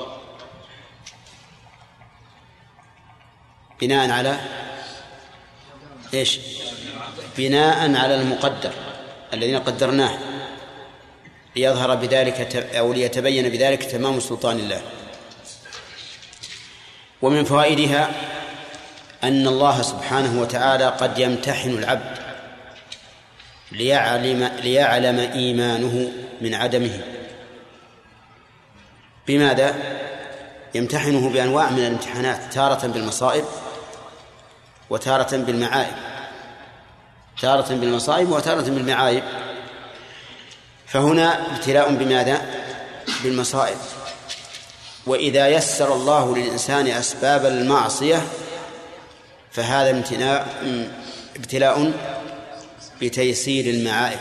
بناء على إيش؟ بناء على المقدر الذين قدرناه ليظهر بذلك أو ليتبين بذلك تمام سلطان الله ومن فوائدها أن الله سبحانه وتعالى قد يمتحن العبد ليعلم ليعلم إيمانه من عدمه بماذا؟ يمتحنه بأنواع من الامتحانات تارة بالمصائب وتارة بالمعائب تارة بالمصائب وتارة بالمعايب فهنا ابتلاء بماذا؟ بالمصائب وإذا يسر الله للإنسان أسباب المعصية فهذا امتناع ابتلاء بتيسير المعائب